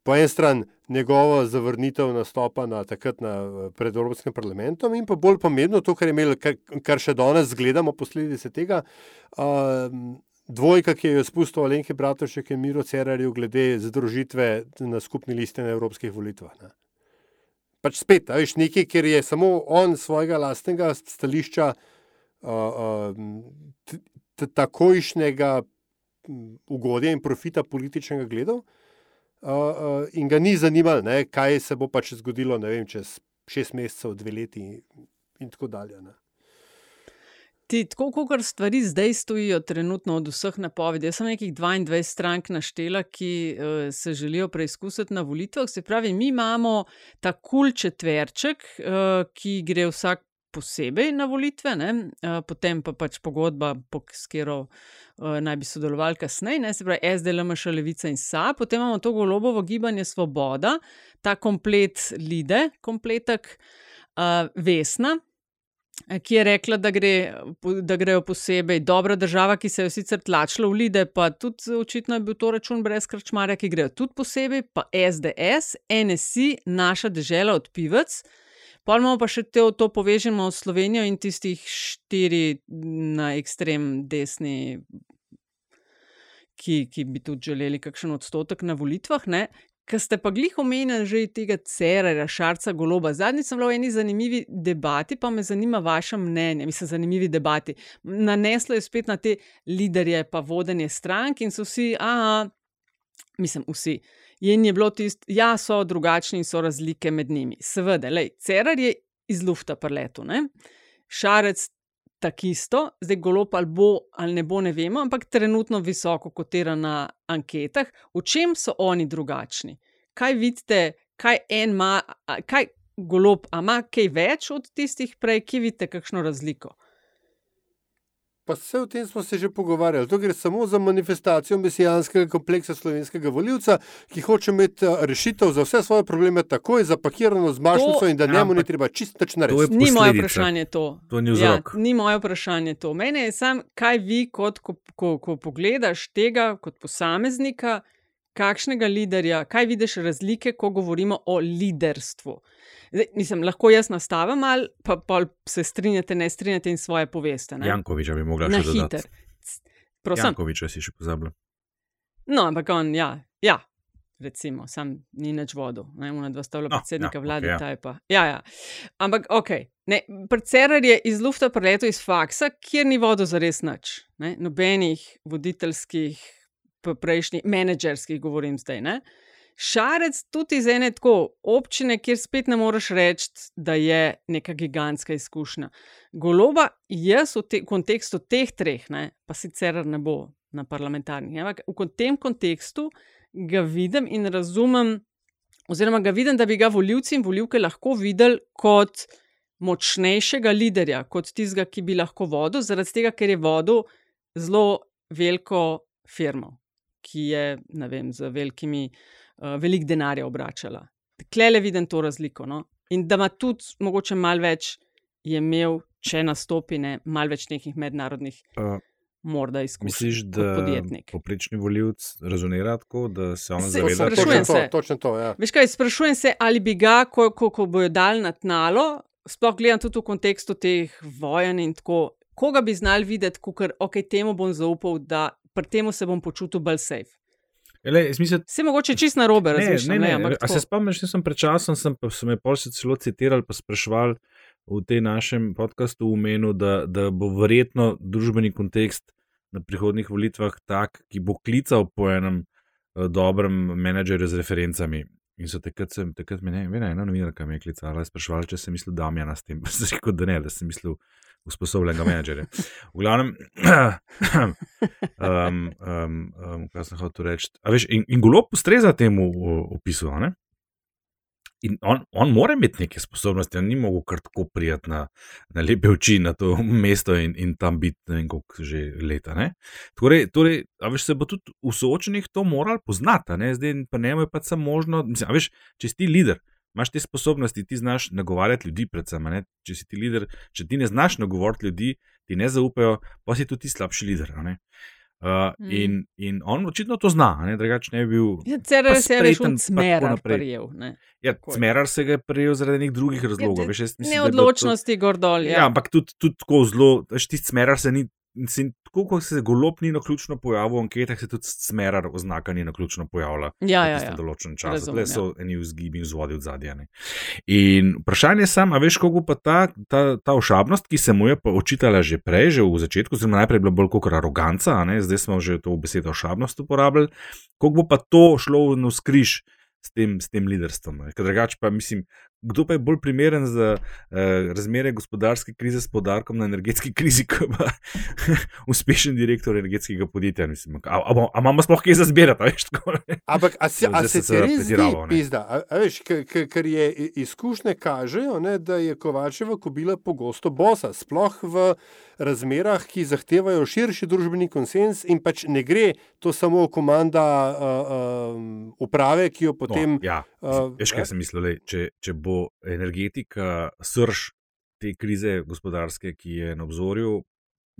Po eni strani njegovo zavrnitev nastopa na, takrat na, pred Evropskim parlamentom, in pa bolj pomembno to, kar, je imel, kar, kar še danes gledamo, posledice tega. Um, dvojka, ki jo je spustil Alenke Bratušek in Miro Cerarju glede združitve na skupni listi na evropskih volitvah. Ne. Pač spet, veš, nekaj, ker je samo on svojega lastnega stališča uh, uh, takojšnjega ugodja in profita političnega gledal. Uh, uh, in ga ni zanimalo, ne, kaj se bo pač zgodilo vem, čez šest mesecev, dve leti in tako dalje. Ne. Ti, tako kot stvari zdaj stojijo, trenutno od vseh napovedi. Jaz sem nekih 22 strank naštela, ki uh, se želijo preizkusiti na volitvah. Se pravi, mi imamo ta kul četverček, uh, ki gre vsak posebej na volitve, uh, potem pa pač pogodba, po katero uh, naj bi sodelovali kasneje, se pravi SDLM, še Levica in SA, potem imamo to golobovo gibanje Svoboda, ta komplet Lide, kompletek uh, Vesna. Ki je rekla, da, gre, da grejo posebej dobra država, ki se je sicer tlačila v Lide, pa tudi očitno je bil to račun brez krčmarja, ki grejo tudi posebej, pa SDS, NSI, naša država od Pivec, uh, Pa imamo pa še te, to povežemo s Slovenijo in tistih štiri na ekstrem desni, ki, ki bi tudi želeli kakšen odstotek na volitvah. Ker ste pa glih omenjali že tega Cerera, Šarca, Goloba. Zadnjič sem bila v eni zanimivi debati, pa me zanima vaše mnenje. Mislim, zanimivi debati. Naneslo je spet na te liderje, pa vodenje strank in so vsi, aha, mislim, vsi. In je bilo tisto, ja, so drugačni in so razlike med njimi. Seveda, lej, Cerar je iz lufta preletu, šarec takisto, zdaj golop ali bo ali ne bo, ne vemo, ampak trenutno visoko kotira na anketah. V čem so oni drugačni? Kaj vidite, kaj en ima, kaj golop, ima kaj več od tistih prej, ki vidite kakšno razliko? Pa vse o tem smo se že pogovarjali. To gre samo za manifestacijo mesijanskega kompleksa slovenskega voljivca, ki hoče imeti eh, rešitev za vse svoje probleme takoj, zapakirano z mašnico in da njemu ne treba čisto narediti. Ni moje vprašanje to. To ni ja, ni moje vprašanje to. Mene je samo, kaj vi, kot, ko, ko, ko pogledaš tega kot posameznika, kakšnega liderja, kaj vidiš razlike, ko govorimo o liderstvu. Zdaj, mislim, lahko jaz nastavim, ali pa, pa se strinjate, ne strinjate in svoje poveste. Ne? Jankoviča bi mogla še dodati. Jankoviča si še pozabil. No, ampak on, ja, ja. Recimo, sam ni nič vodil, ne vem, dva stavlja no, predsednika ja, vlade, okay, ja. pa. Ja, ja. Ampak, ok, predserar je iz lufta preletel iz faksa, kjer ni vodil za res nič. Ne? Nobenih voditeljskih, prejšnjih, menedžerskih, govorim zdaj. Ne? Šarec tudi iz ene tako občine, kjer spet ne moreš reči, da je neka gigantska izkušnja. Goloba, jaz v, te, kontekstu teh treh, ne, pa sicer ne bo na parlamentarnih, ampak v tem kontekstu ga vidim in razumem, oziroma ga vidim, da bi ga voljivci in voljivke lahko videli kot močnejšega liderja, kot tistega, ki bi lahko vodil, zaradi tega, ker je vodil zelo veliko firmo, ki je, ne vem, z velikimi uh, veliko denarja obračala. Klele vidim to razliko. No? In da ima tudi, mogoče, malo več je imel, če nastopi, ne, malo več nekih mednarodnih. Uh. Morda izkušnja. Misliš, da poprečni voljivc razumira tako, da se on zaveda, da je to točno to? Ja. Veš kaj, sprašujem se, ali bi ga, ko, ko, ko bojo dal na tnalo, sploh gledam tudi v kontekstu teh vojen in tako, koga bi znal videti, ker ok, temu bom zaupal, da pri tem se bom počutil bolj safe. Se mogoče čist na robe razmišljati. Ne, ne, ne. A se spomniš, da sem pred časom, sem, pa so me pol se celo citirali, pa sprašvali v tem našem podkastu v menu, da, da bo verjetno družbeni kontekst na prihodnih volitvah tak, ki bo klical po enem uh, dobrem menedžerju z referencami. In so takrat, sem, takrat me ne, ena novinarka me je klicala, sprašvala, če sem mislil, da mi je na s tem. Pa sem rekel, da ne, da sem mislil usposobljenega menedžerja. V glavnem, um, um, um, kaj sem hotel reči. Veš, in, in golo ustreza temu opisu. In on, on mora imeti neke sposobnosti, on ni mogel kar tako prijeti na, na lepe oči na to mesto in, in tam biti, ne vem, koliko že leta. Torej, torej, a veš, se bo tudi v soočenih to moral poznati, zdaj pa ne more pa samo možno, mislim, veš, če si ti voditelj imaš te sposobnosti, ti znaš nagovarjati ljudi, predvsem. Ne? Če si ti voditelj, če ti ne znaš nagovoriti ljudi, ti ne zaupajo, pa si tudi slabši voditelj. Uh, mm. in, in on očitno to zna, drugače ne bi bil. Ja, Cerar se je rešil, smerar prijel. Ja, smerar se je prijel zaradi nekih drugih razlogov. Ja, Neodločnosti, gordol. Ja. ja, ampak tudi, tudi tako zelo, tisti smerar se ni Mislim, tako kot se golob ni na ključno pojavil v anketah, se tudi smerar oznaka ni na ključno pojavila. Ja, ja, ja. določenem času. Razumem, Tle so ja. eni vzgibi in vzvodi od zadja. ne. In vprašanje je samo, a veš, kako pa ta, ta, ta ošabnost, ki se mu je očitala že prej, že v začetku, oziroma najprej je bila bolj kot aroganca, zdaj smo že to besedo ošabnost uporabljali, kako bo pa to šlo na skriž s tem, s tem liderstvom. drugače pa mislim, kdo pa je bolj primeren za eh, razmere gospodarske krize s podarkom na energetski krizi, kot pa uspešen direktor energetskega podjetja. Mislim, a, a, a, a imamo sploh kaj za zbirati, veš tako? Ampak, a se, a se ti res zdi, pizda, a, a veš, k- k- ker je izkušnje kažejo, ne, da je Kovačeva kobila pogosto bosa, sploh v razmerah, ki zahtevajo širši družbeni konsens in pač ne gre to samo komanda uh, um, uprave, ki jo potem. No, ja, uh, veš, kaj sem mislil, lej, če, če bo energetika srž te krize gospodarske, ki je na obzorju.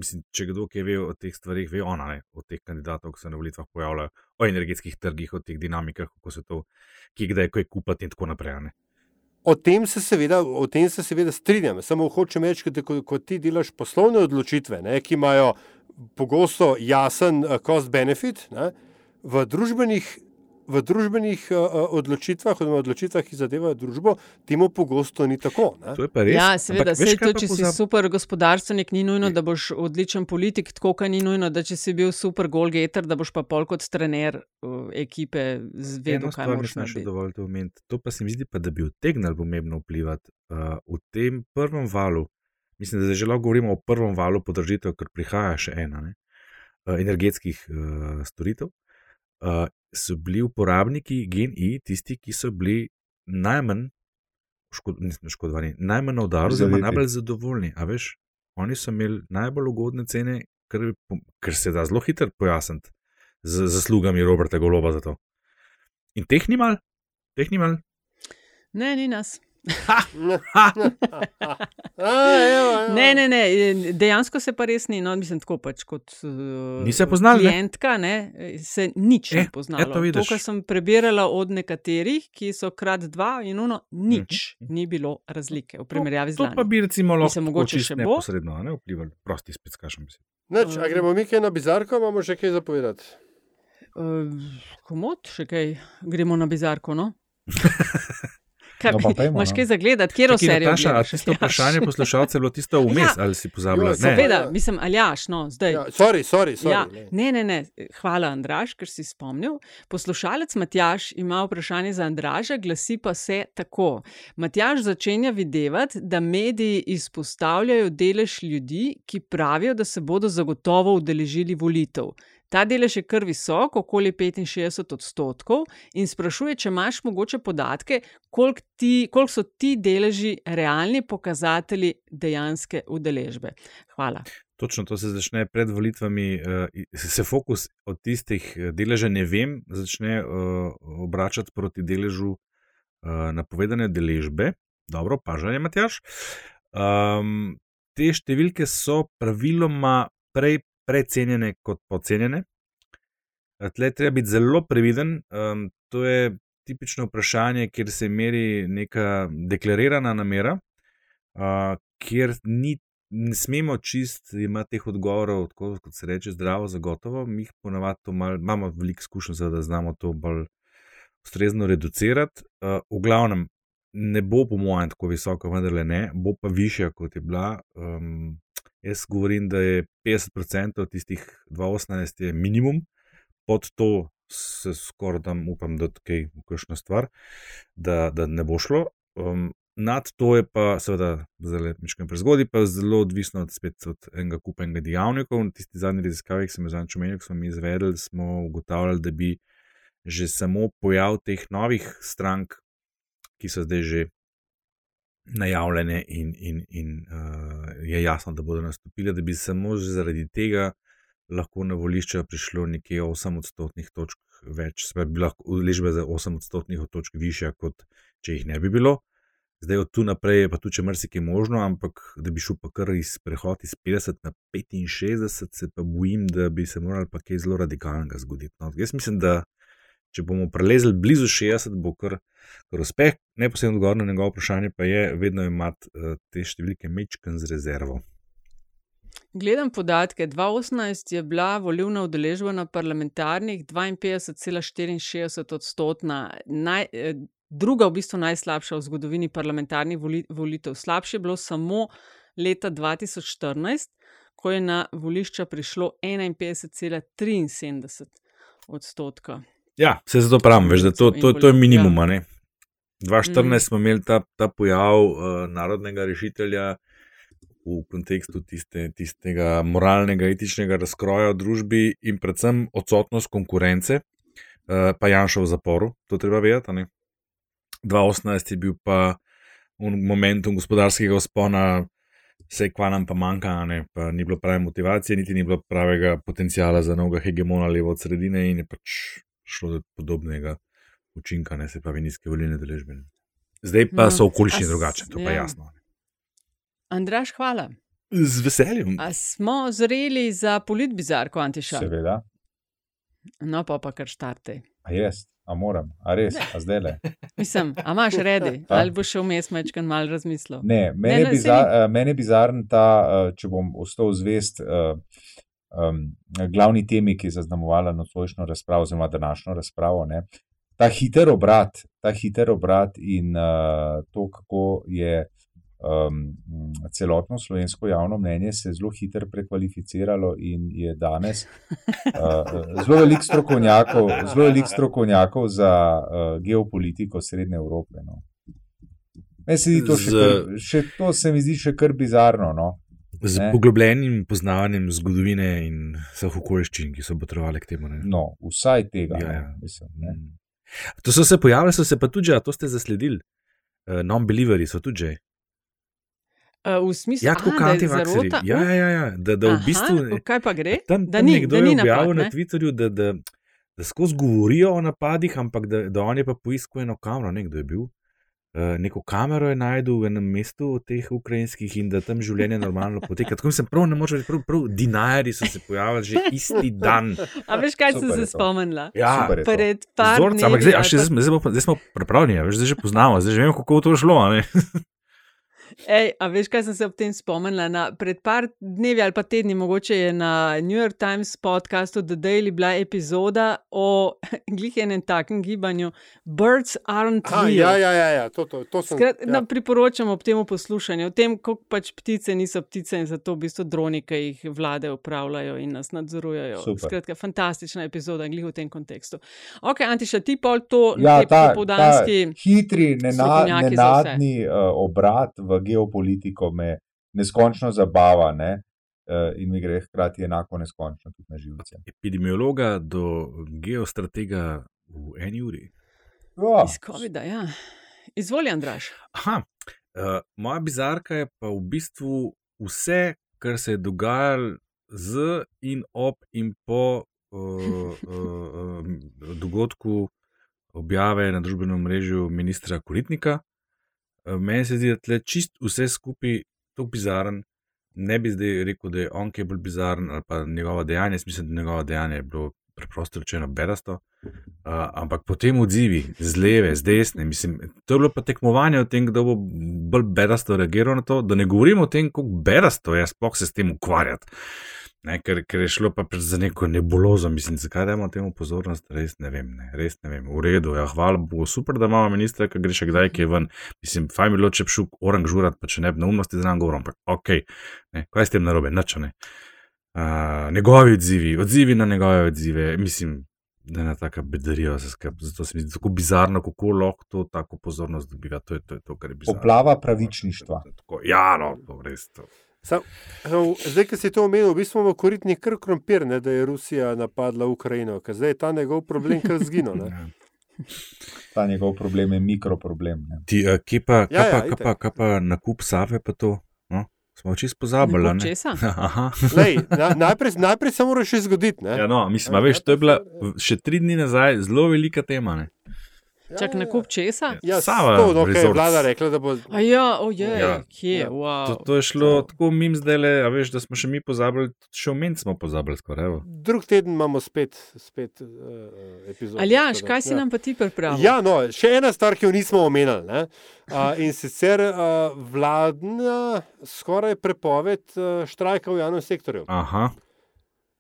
Mislim, če kdo kaj ve o teh stvarih, ve ona, ne, o teh kandidatov, ki se na volitvah pojavljajo, o energetskih trgih, o teh dinamikah, kako se to, ki kdaj kaj kupiti in tako naprej. Ne. O tem se seveda, o tem se seveda strinjam. Samo hočem reči, da ko, ko ti delaš poslovne odločitve, ne, ki imajo pogosto jasen uh, cost-benefit, ne, v družbenih, v družbenih uh, odločitvah, oziroma odločitvah, ki zadevajo družbo, temu pogosto ni tako. Ne. To je pa res. Ja, seveda, Ampak veš, to, če si pozab- super gospodarstvenik, ni nujno, da boš odličen politik, tako kot ni nujno, da če si bil super golgeter, da boš pa pol kot trener uh, ekipe zvedel, kaj stvar moraš narediti. dovolj to omeniti. To pa se mi zdi, pa, da bi utegnilo pomembno vplivati uh, v tem prvem valu. Mislim, da že lahko govorimo o prvem valu podražitev, ker prihaja še ena ne, energetskih uh, storitev. Uh, so bili uporabniki GNI tisti, ki so bili najmanj škod, nisem škodovani, najmanj na udaru, oziroma najbolj zadovoljni. A veš, oni so imeli najbolj ugodne cene, pom- kar se da zelo hitro pojasniti z zaslugami Roberta Goloba za to. In teh ni mal, teh ni mal. Ne, ni nas. A, evo, evo. Ne, ne, ne, dejansko se pa res ni, no, mislim, tako pač kot uh, Ni se poznali, ne? klientka, ne, se nič Eh, ni poznalo. eto, vidiš. to, kar sem prebirala od nekaterih, ki so krat dva in uno, nič ni bilo razlike v primerjavi z Mhm. To pa bi recimo lahko mogoče še bo. neposredno a ne vplivali. Prosti spet, se. Nič, a gremo mi kaj na bizarko, imamo še kaj zapovedati. Uh, komod, še kaj, gremo na bizarko. No? Kaj, No, pojdimo, Imaš no. kaj za gledati, kje Čakaj, serijo? Nataša, a gledaš, tisto Aljaž? vprašanje poslušalcev je bilo tisto vmes, Ja. ali si pozabila? Jo, Ne. Seveda, Ja. mislim, Aljaš, no, zdaj. Ja, sorry, sorry, sorry. Ja, glej. ne, ne, ne. Hvala, Andraš, ker si spomnil. Poslušalec Matjaš ima vprašanje za Andraža, glasi pa se tako. Matjaš začenja videti, da mediji izpostavljajo delež ljudi, ki pravijo, da se bodo zagotovo udeležili volitev. Ta delež je kar visok, okoli 65 odstotkov, in sprašuje, če imaš mogoče podatke, koliko, ti, koliko so ti deleži realni pokazatelji dejanske udeležbe. Hvala. Točno to se začne pred volitvami, uh, se fokus od tistih eh, deležev, ne vem, začne uh, obračati proti deležu napovedane deležbe. Dobro, pažanje, Matjaš. Um, te številke so praviloma prej precenjene kot podcenjene. Eh, Tle treba biti zelo previden. Um, to je tipično vprašanje, kjer se meri neka deklarirana namera, uh, kjer ni ne smemo čist imeti teh odgovorov, tako kot se reče, zdravo, zagotovo. Mi jih mal, imamo veliko izkušenj, da znamo to bolj ustrezno reducirati. Uh, v glavnem, ne bo, po mojem, tako visoko, vendar ne, bo pa višja, kot je bila. Um, jaz govorim, da je 50% tistih 218 je minimum, pod to se skoraj da upam, da je kakšna stvar, da, da ne bo šlo. Um, nad to je pa, seveda, zelo nekaj prezgodaj, pa zelo odvisno od, spet od enega kupa enega dejavnikov. V tisti zadnji raziskavi, ki sem jo zadnjič omenil, smo mi izvedli, smo ugotavljali, da bi že samo pojav teh novih strank, ki so zdaj že najavljene in, in, in uh, je jasno, da bodo nastopile, da bi samo zaradi tega lahko na volišča prišlo nekje 8 odstotnih točk več, pravi, bi lahko udeležba za 8 odstotnih točk višja, kot če jih ne bi bilo. Zdaj od tu naprej je pa tu če marsikaj možno, ampak da bi šel pa kar iz prehod iz 50 na 65, se pa bojim, da bi se moralo pa kaj zelo radikalnega zgoditi. No, jaz mislim, da če bomo prelezli blizu 60, bo kar, kar uspeh. Neposredno odgovor na njegovo vprašanje pa je vedno imati uh, te številke mečken z rezervo. Gledam podatke. 2018 je bila volilna udeležba na parlamentarnih 52,64 odstotna, naj, eh, druga, v bistvu najslabša v zgodovini parlamentarnih voli, volitev. Slabše je bilo samo leta 2014, ko je na volišča prišlo 51,73 odstotka. Ja, se zato pravim, veš, da to, to, to je minimum. Ja. Ja. 2014 mm. smo imeli ta, ta pojav uh, narodnega rešitelja v kontekstu tiste, tistega moralnega, etičnega razkroja v družbi in predvsem odsotnost konkurence, uh, pa Janša v zaporu, to treba vedeti. ne. 2018 je bil pa v momentu gospodarskega vzpona, vse kva nam pa manjka, a ne, pa ni bilo prave motivacije, niti ni bilo pravega potencijala za novega hegemona levo od sredine in je pač šlo do podobnega učinka, ne se pravi nizke volilne deležbe. Zdaj pa No, so okoliščine drugačne, to pa je ja. jasno. Andraš, hvala. Z veseljem. A smo zreli za politbizarko, Antiša? Seveda. No, pa pa kar štarte. A jaz, a moram, a res, a zdaj le. Mislim, a imaš redi, Ja. ali boš šel vmes mečkan mal razmislil? Ne, meni je, bizar, je bizaren ta, uh, če bom ostal zvest uh, um, glavni temi, ki je zaznamovala nocojšnjo razpravo, oziroma današnjo razpravo. Ne, ta hiter obrat, ta hiter obrat in uh, to, kako je um, celotno slovensko javno mnenje se zelo hitro prekvalificiralo in je danes uh, zelo veliko strokovnjakov, zelo veliko strokovnjakov za uh, geopolitiko Srednje Evrope. No. Meni se, zdi to še, kar, še to se mi zdi še kar bizarno. No. Z Ne. poglobljenim poznavanjem zgodovine in vseh okoliščin, ki so potrebovali k temu. Ne. No, vsaj tega. Ja, no, ja. Mislim, ne. To so se pojavili, so se pa tudi, a to ste zasledili. Uh, Non-believeri so tudi že. Uh, v smislu, Ja, tako a, da je antivakseri. zarota- Ja, ja, ja, ja. Da, da v Aha, bistvu. o kaj pa gre? Tam, Da tam ni- nekdo da ni je napad, objavil na ne? Twitterju, da, da, da skozi govorijo o napadih, ampak da, da on je pa poiskal eno kamero, nekdo je bil. Uh, neko kamero je najdel v enem mestu od teh ukrajinskih in da tam življenje normalno poteka. Tako mislim, prav ne moreš reči, prav, prav dinarji so se pojavili že isti dan. A veš, kaj sem Super se je to. spomnila? Ja. Pred par ampak dnevi zdaj, a ali še pa- zdaj, smo- zdaj, pa- zdaj smo pripravljeni, a veš, zdaj že poznamo, zdaj že vemo, kako to šlo. Ej, a veš, kaj sem se ob tem spomnila? Na, pred par dnevi ali pa tedni, mogoče je na New York Times podkastu The Daily bila epizoda o glih enem takem gibanju Birds aren't Aha, real. ja, ja, ja, ja, to, to, to sem. Skrat, ja. ja. Priporočam ob tem poslušanju, o tem, kako pač ptice niso ptice in zato v bistvu droni, ki jih vlade upravljajo in nas nadzorujejo. Super. Skratka, fantastična epizoda, glih v tem kontekstu. Ok, Antiša, ti pol to, Ja, ta, ta popoldanski. hitri, nenadni uh, obrat v geopolitiko me neskončno zabava ne? uh, in mi gre hkrati enako neskončno tudi na živce. Epidemiologa do geostratega v eni uri. Ja, Iz COVID-a, ja. Izvoli, Andraš. Aha, uh, moja bizarka je pa v bistvu vse, kar se je dogajalo z in ob in po uh, uh, uh, dogodku objave na družbenem mrežu ministra Koritnika. Uh, meni se zdi, da tle čist vse skupaj tako bizaren. Ne bi zdaj rekel, da je on ki je bolj bizaren ali pa njegovo dejanje. Jaz mislim, da njegovo dejanje je bilo preprosto rečeno bedasto. Uh, ampak potem odzivi z leve, z desne, mislim, to je bilo pa tekmovanje o tem, kdo bo bolj bedasto reagiral na to, da ne govorimo o tem, kako bedasto je sploh se s tem ukvarjati. Ne, ker, ker je šlo pa za neko nebulozo, mislim, zakaj dajemo temu pozornost, res ne vem, ne, res ne vem. V redu, ja, hvala Bogu, super, da imamo ministra, ki gre še kdaj, ki je ven. Mislim, fajn bi bilo, če bi šel orang žurat, pa če ne bi neumnosti znan govorom, ampak ok, ne, kaj s tem narobe, nič ne. Uh, njegovi odzivi, odzivi na njegove odzive, mislim, da je ena taka bedarija, zato se mi zdi tako bizarno, kako lahko to tako pozornost dobiva. To je to, je to kar je bizarno. Poplava pravičništva. Tako, ja, no, to res. To. Sam, sam, zdaj, ki si to omenil, v bistvu imamo koritni kar krompir, ne, da je Rusija napadla Ukrajino, ker zdaj je ta njegov problem kar zginil. ne. Ja. Ta njegov problem je mikroproblem. Ne? Ti, uh, kje pa, Ja, pa, ja, itak. pa, kaj pa nakup save, pa to? No? Smo čisto pozabili. Ne? Lej, na, najprej, najprej se mora še zgoditi. Ne? Ja, no, mislim, a veš, to je bila v- še tri dni nazaj zelo velika tema. Ne? Čak na kup česa? Ja, Sava to, kaj je vlada rekla, da bo. A ja, ojej, Ja. kje, Ja. wow. To, to je šlo tako mim zdaj, le, a veš, da smo še mi pozabili, tudi še omeniti smo pozabili skoraj. evo. Drug teden imamo spet, spet uh, epizod. Aljaš, kaj si nam pa ti pripravil? Ja, no, še ena stvar, ki jo nismo omenili. Ne? Uh, in sicer uh, vladna skoraj prepoved uh, štrajka v javnem sektorju. Aha,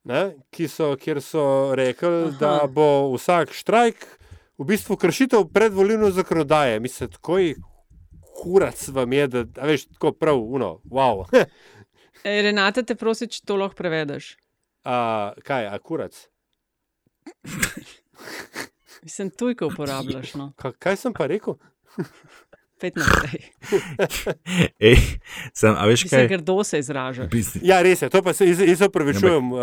Ne? Ki so, kjer so rekli, Aha. da bo vsak štrajk v bistvu kršitev predvolilne zakonodaje. Mislim, tako je kurac vam je, da a veš, tako prav, uno, wow. Ej, Renata, te prosim, če to lahko prevedeš. A, kaj, a kurac? Mislim, tujko uporabljaš. No. Ka, kaj sem pa rekel? Pet naprej. Ej, sem, a veš Mislim, kaj? grdo se izraža. Ja, res je, to pa se, jaz, jaz se upravičujem. Uh,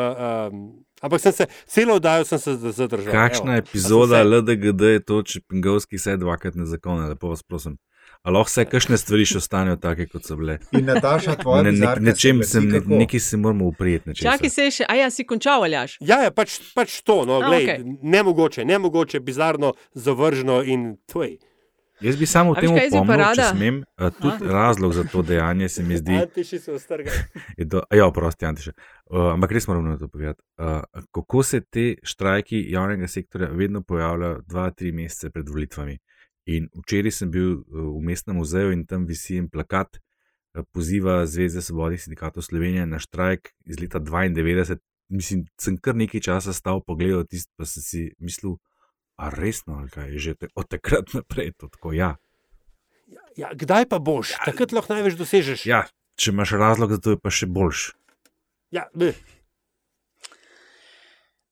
um, ampak sem se, celo oddajo sem se zadržal. Kakšna evo. epizoda se- LDGD je to, če Pingovski se dvakrat ne zakone, lepo vas prosim. A lahko vse kakšne stvari še ostanejo take, kot so bile. In Nataša, tvoja Ne, ne, bizarka nečem se ne, nekaj se moramo uprijeti. nečesa. Čakaj se še, a ja, si končal, aljaš. Ja, ja pač, pač to, no, A, glej, okej. okay. nemogoče, nemogoče, bizarno, zavržno in tvoj. Jaz bi samo v tem opomnil, če smem, a, tudi razlog za to dejanje se mi zdi. Antiši se ostrgajo. je Do, ja, prosti, Antiše. Uh, ampak res moram na to povedati. Uh, kako se te štrajki javnega sektorja vedno pojavljajo dva, tri mesece pred volitvami. In včeraj sem bil v mestnem muzeju in tam visi en plakat, uh, poziva Zveze svobodnih sindikatov Slovenije na štrajk iz leta 92. Mislim, sem kar nekaj časa stal pogledal tisto, pa sem si mislil, a resno, ali kaj je že te, od takrat naprej to tako. Ja. Ja, kdaj pa boš? Ja, Takrat lahko največ dosežeš. ja, če imaš razlog za to, je pa še boljš. Ja, beh.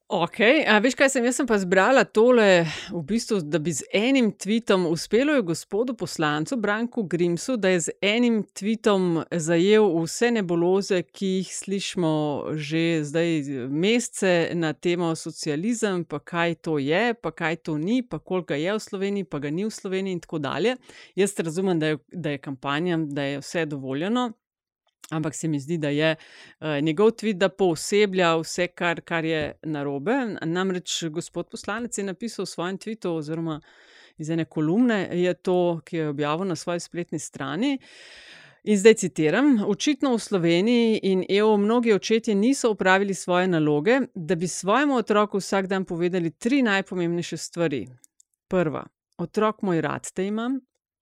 Ok, a veš kaj sem, jaz sem pa zbrala tole, v bistvu, da bi z enim tvitom uspelo je gospodu poslancu Branku Grimsu, da je z enim tvitom zajel vse nebuloze, ki jih slišimo že zdaj mesece na temo socializem, pa kaj to je, pa kaj to ni, pa koliko je v Sloveniji, pa ga ni v Sloveniji in tako dalje. Jaz razumem, da je, da je kampanja, da je vse dovoljeno. Ampak se mi zdi, da je uh, njegov tweet, da pooseblja vse, kar, kar je narobe. Namreč gospod poslanec je napisal v svojem tweetu, oziroma iz ene kolumne, je to, ki jo je objavil na svoji spletni strani. In zdaj citiram: Očitno v Sloveniji in EU mnogi očetje niso upravili svoje naloge, da bi svojemu otroku vsak dan povedali tri najpomembnejše stvari. Prva, otrok moj rad te imam,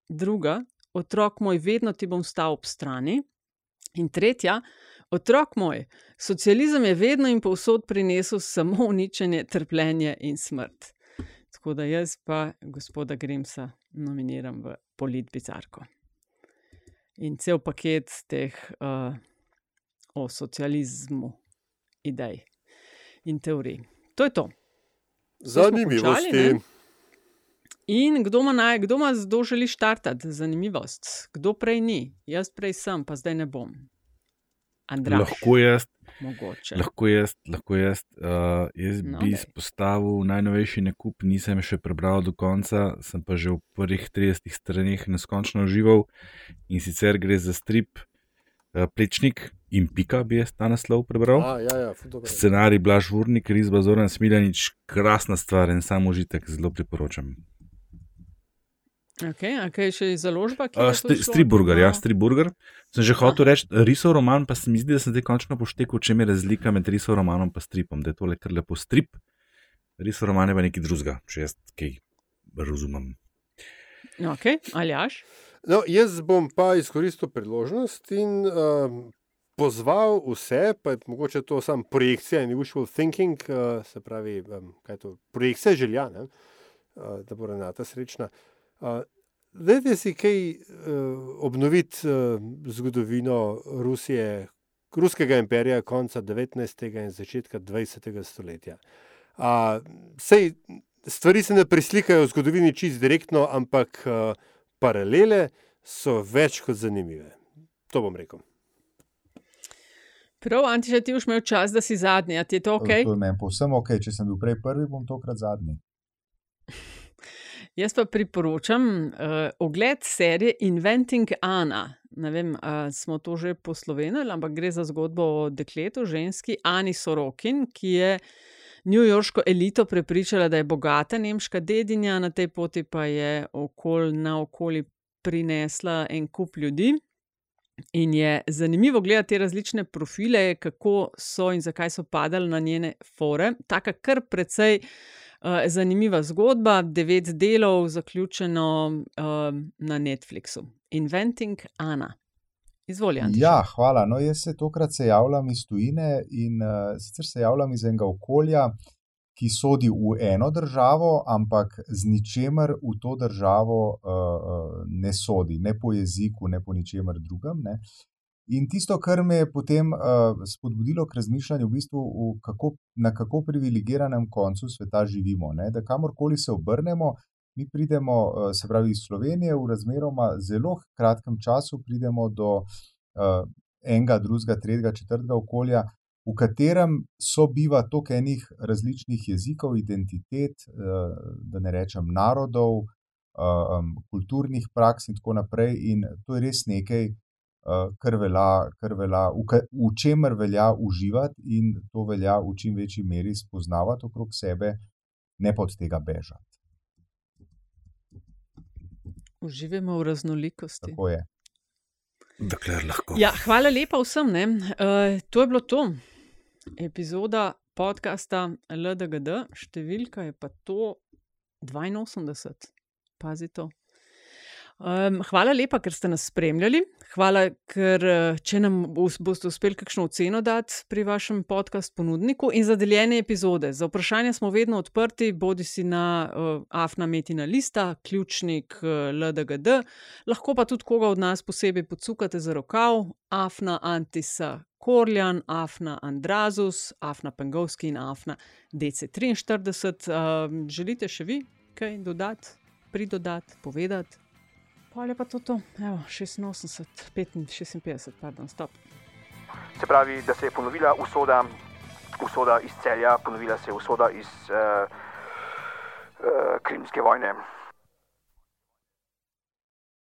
druga, otrok moj vedno ti bom stal ob strani. In tretja, otrok moj, socializem je vedno in povsod prinesel samo uničenje, trpljenje in smrt. Tako da jaz pa gospoda Grimsa nominiram v Polit Bizarko. In cel paket teh uh, o socializmu, idej in teorij. To je to. Zanimivosti. In kdo ima, naj, kdo ima, kdo želi štartati? Zanimivost. Kdo prej ni? Jaz prej sem, pa zdaj ne bom. Andraš, Lahko jaz, mogoče. lahko jaz, lahko jaz. Uh, jaz No, bi izpostavil najnovejši nakup, nisem še prebral do konca, sem pa že v prvih 30 straneh neskončno užival in sicer gre za strip uh, Plečnik in Pika, bi jaz ta naslov prebral. A, ja, ja, dobro. Scenarij Blaž Vurnik, risba Zoran Smiljanič, krasna stvar in samo užitek, zelo priporočam. Okay, a kaj je še založba? ki Uh, to? Striburger, ja. Striburger. Sem že hotel reči, risov roman, pa se mi zdi, da sem zdaj končno poštekal, če je razlika med risov romanom in stripom, da je tole kar lepo strip. Risov roman je pa nekaj drugega, če jaz kaj razumem. Okay, Aljaš? No, jaz bom pa izkoristil priložnost in um, pozval vse, pa je mogoče to samo projekcija in wishful thinking, uh, se pravi, um, kaj je to, projekcija želja, ne? uh, da bo Renata srečna. Uh, Dajte si kaj uh, obnoviti uh, zgodovino Rusije, ruskega imperija konca 19. in začetka 20. stoletja. Uh, sej, stvari se ne preslikajo v zgodovini čist direktno, ampak uh, paralele so več kot zanimive. To bom rekel. Prav, Antiša, ti boš imel čas, da si zadnji. A ti je to ok? To je meni povsem ok. Če sem bil prej prvi, bom tokrat zadnji. Jaz pa priporočam uh, ogled serije Inventing Anna. Ne vem, ali smo to že poslovenili, ampak gre za zgodbo o dekletu, ženski Ani Sorokin, ki je newyorško elito prepričala, da je bogata nemška dedinja, na tej poti pa je okol na okoli prinesla en kup ljudi. In je zanimivo gledati različne profile, kako so in zakaj so padali na njene fore. Taka kar precej uh, zanimiva zgodba, devet delov, zaključeno uh, na Netflixu. Inventing Anna. Izvolite. Ja, hvala. No, jaz se tokrat se javljam iz tujine in uh, sicer se javljam iz enega okolja, ki sodi v eno državo, ampak z ničemer v to državo uh, ne sodi, ne po jeziku, ne po ničemer drugem. Ne. In tisto, kar me je potem uh, spodbudilo k razmišljanju, v bistvu, v kako, na kako privilegiranem koncu sveta živimo. Ne, da kamorkoli se obrnemo, mi pridemo, uh, se pravi, iz Slovenije, v razmeroma zelo kratkem času pridemo do uh, enega, drugega, tretjega, četrtega okolja, v katerem sobiva toliko enih različnih jezikov, identitet, uh, da ne rečem narodov, uh, um, kulturnih praks in tako naprej. In to je res nekaj. Kar velja, kar velja, v, v čemer velja uživati, in to velja v čim večji meri spoznavati okrog sebe, ne pa od tega bežati. Uživamo v raznolikosti. Tako je. Ja, hvala lepa vsem. Uh, to je bilo to. Epizoda podcasta LDGD, številka je pa to 82. Pazite. Um, hvala lepa, ker ste nas spremljali. Hvala, ker če nam boste uspeli kakšno oceno dati pri vašem podkastu ponudniku in za deljene epizode. Za vprašanja smo vedno odprti, bodi si na uh, Afna Metina Lista, ključnik uh, LDGD, lahko pa tudi koga od nas posebej podsukate za rokav, Afna Antisa Korjan, Afna Andrazus, Afna Pengovski in Afna DC43. Uh, želite še vi kaj dodati, pridodati, povedati? Pa je pa to, to. Evo, 86, 55, 56, pardon, stop. Se pravi, da se je ponovila usoda, usoda iz celja, ponovila se je usoda iz uh, uh, Krimske vojne.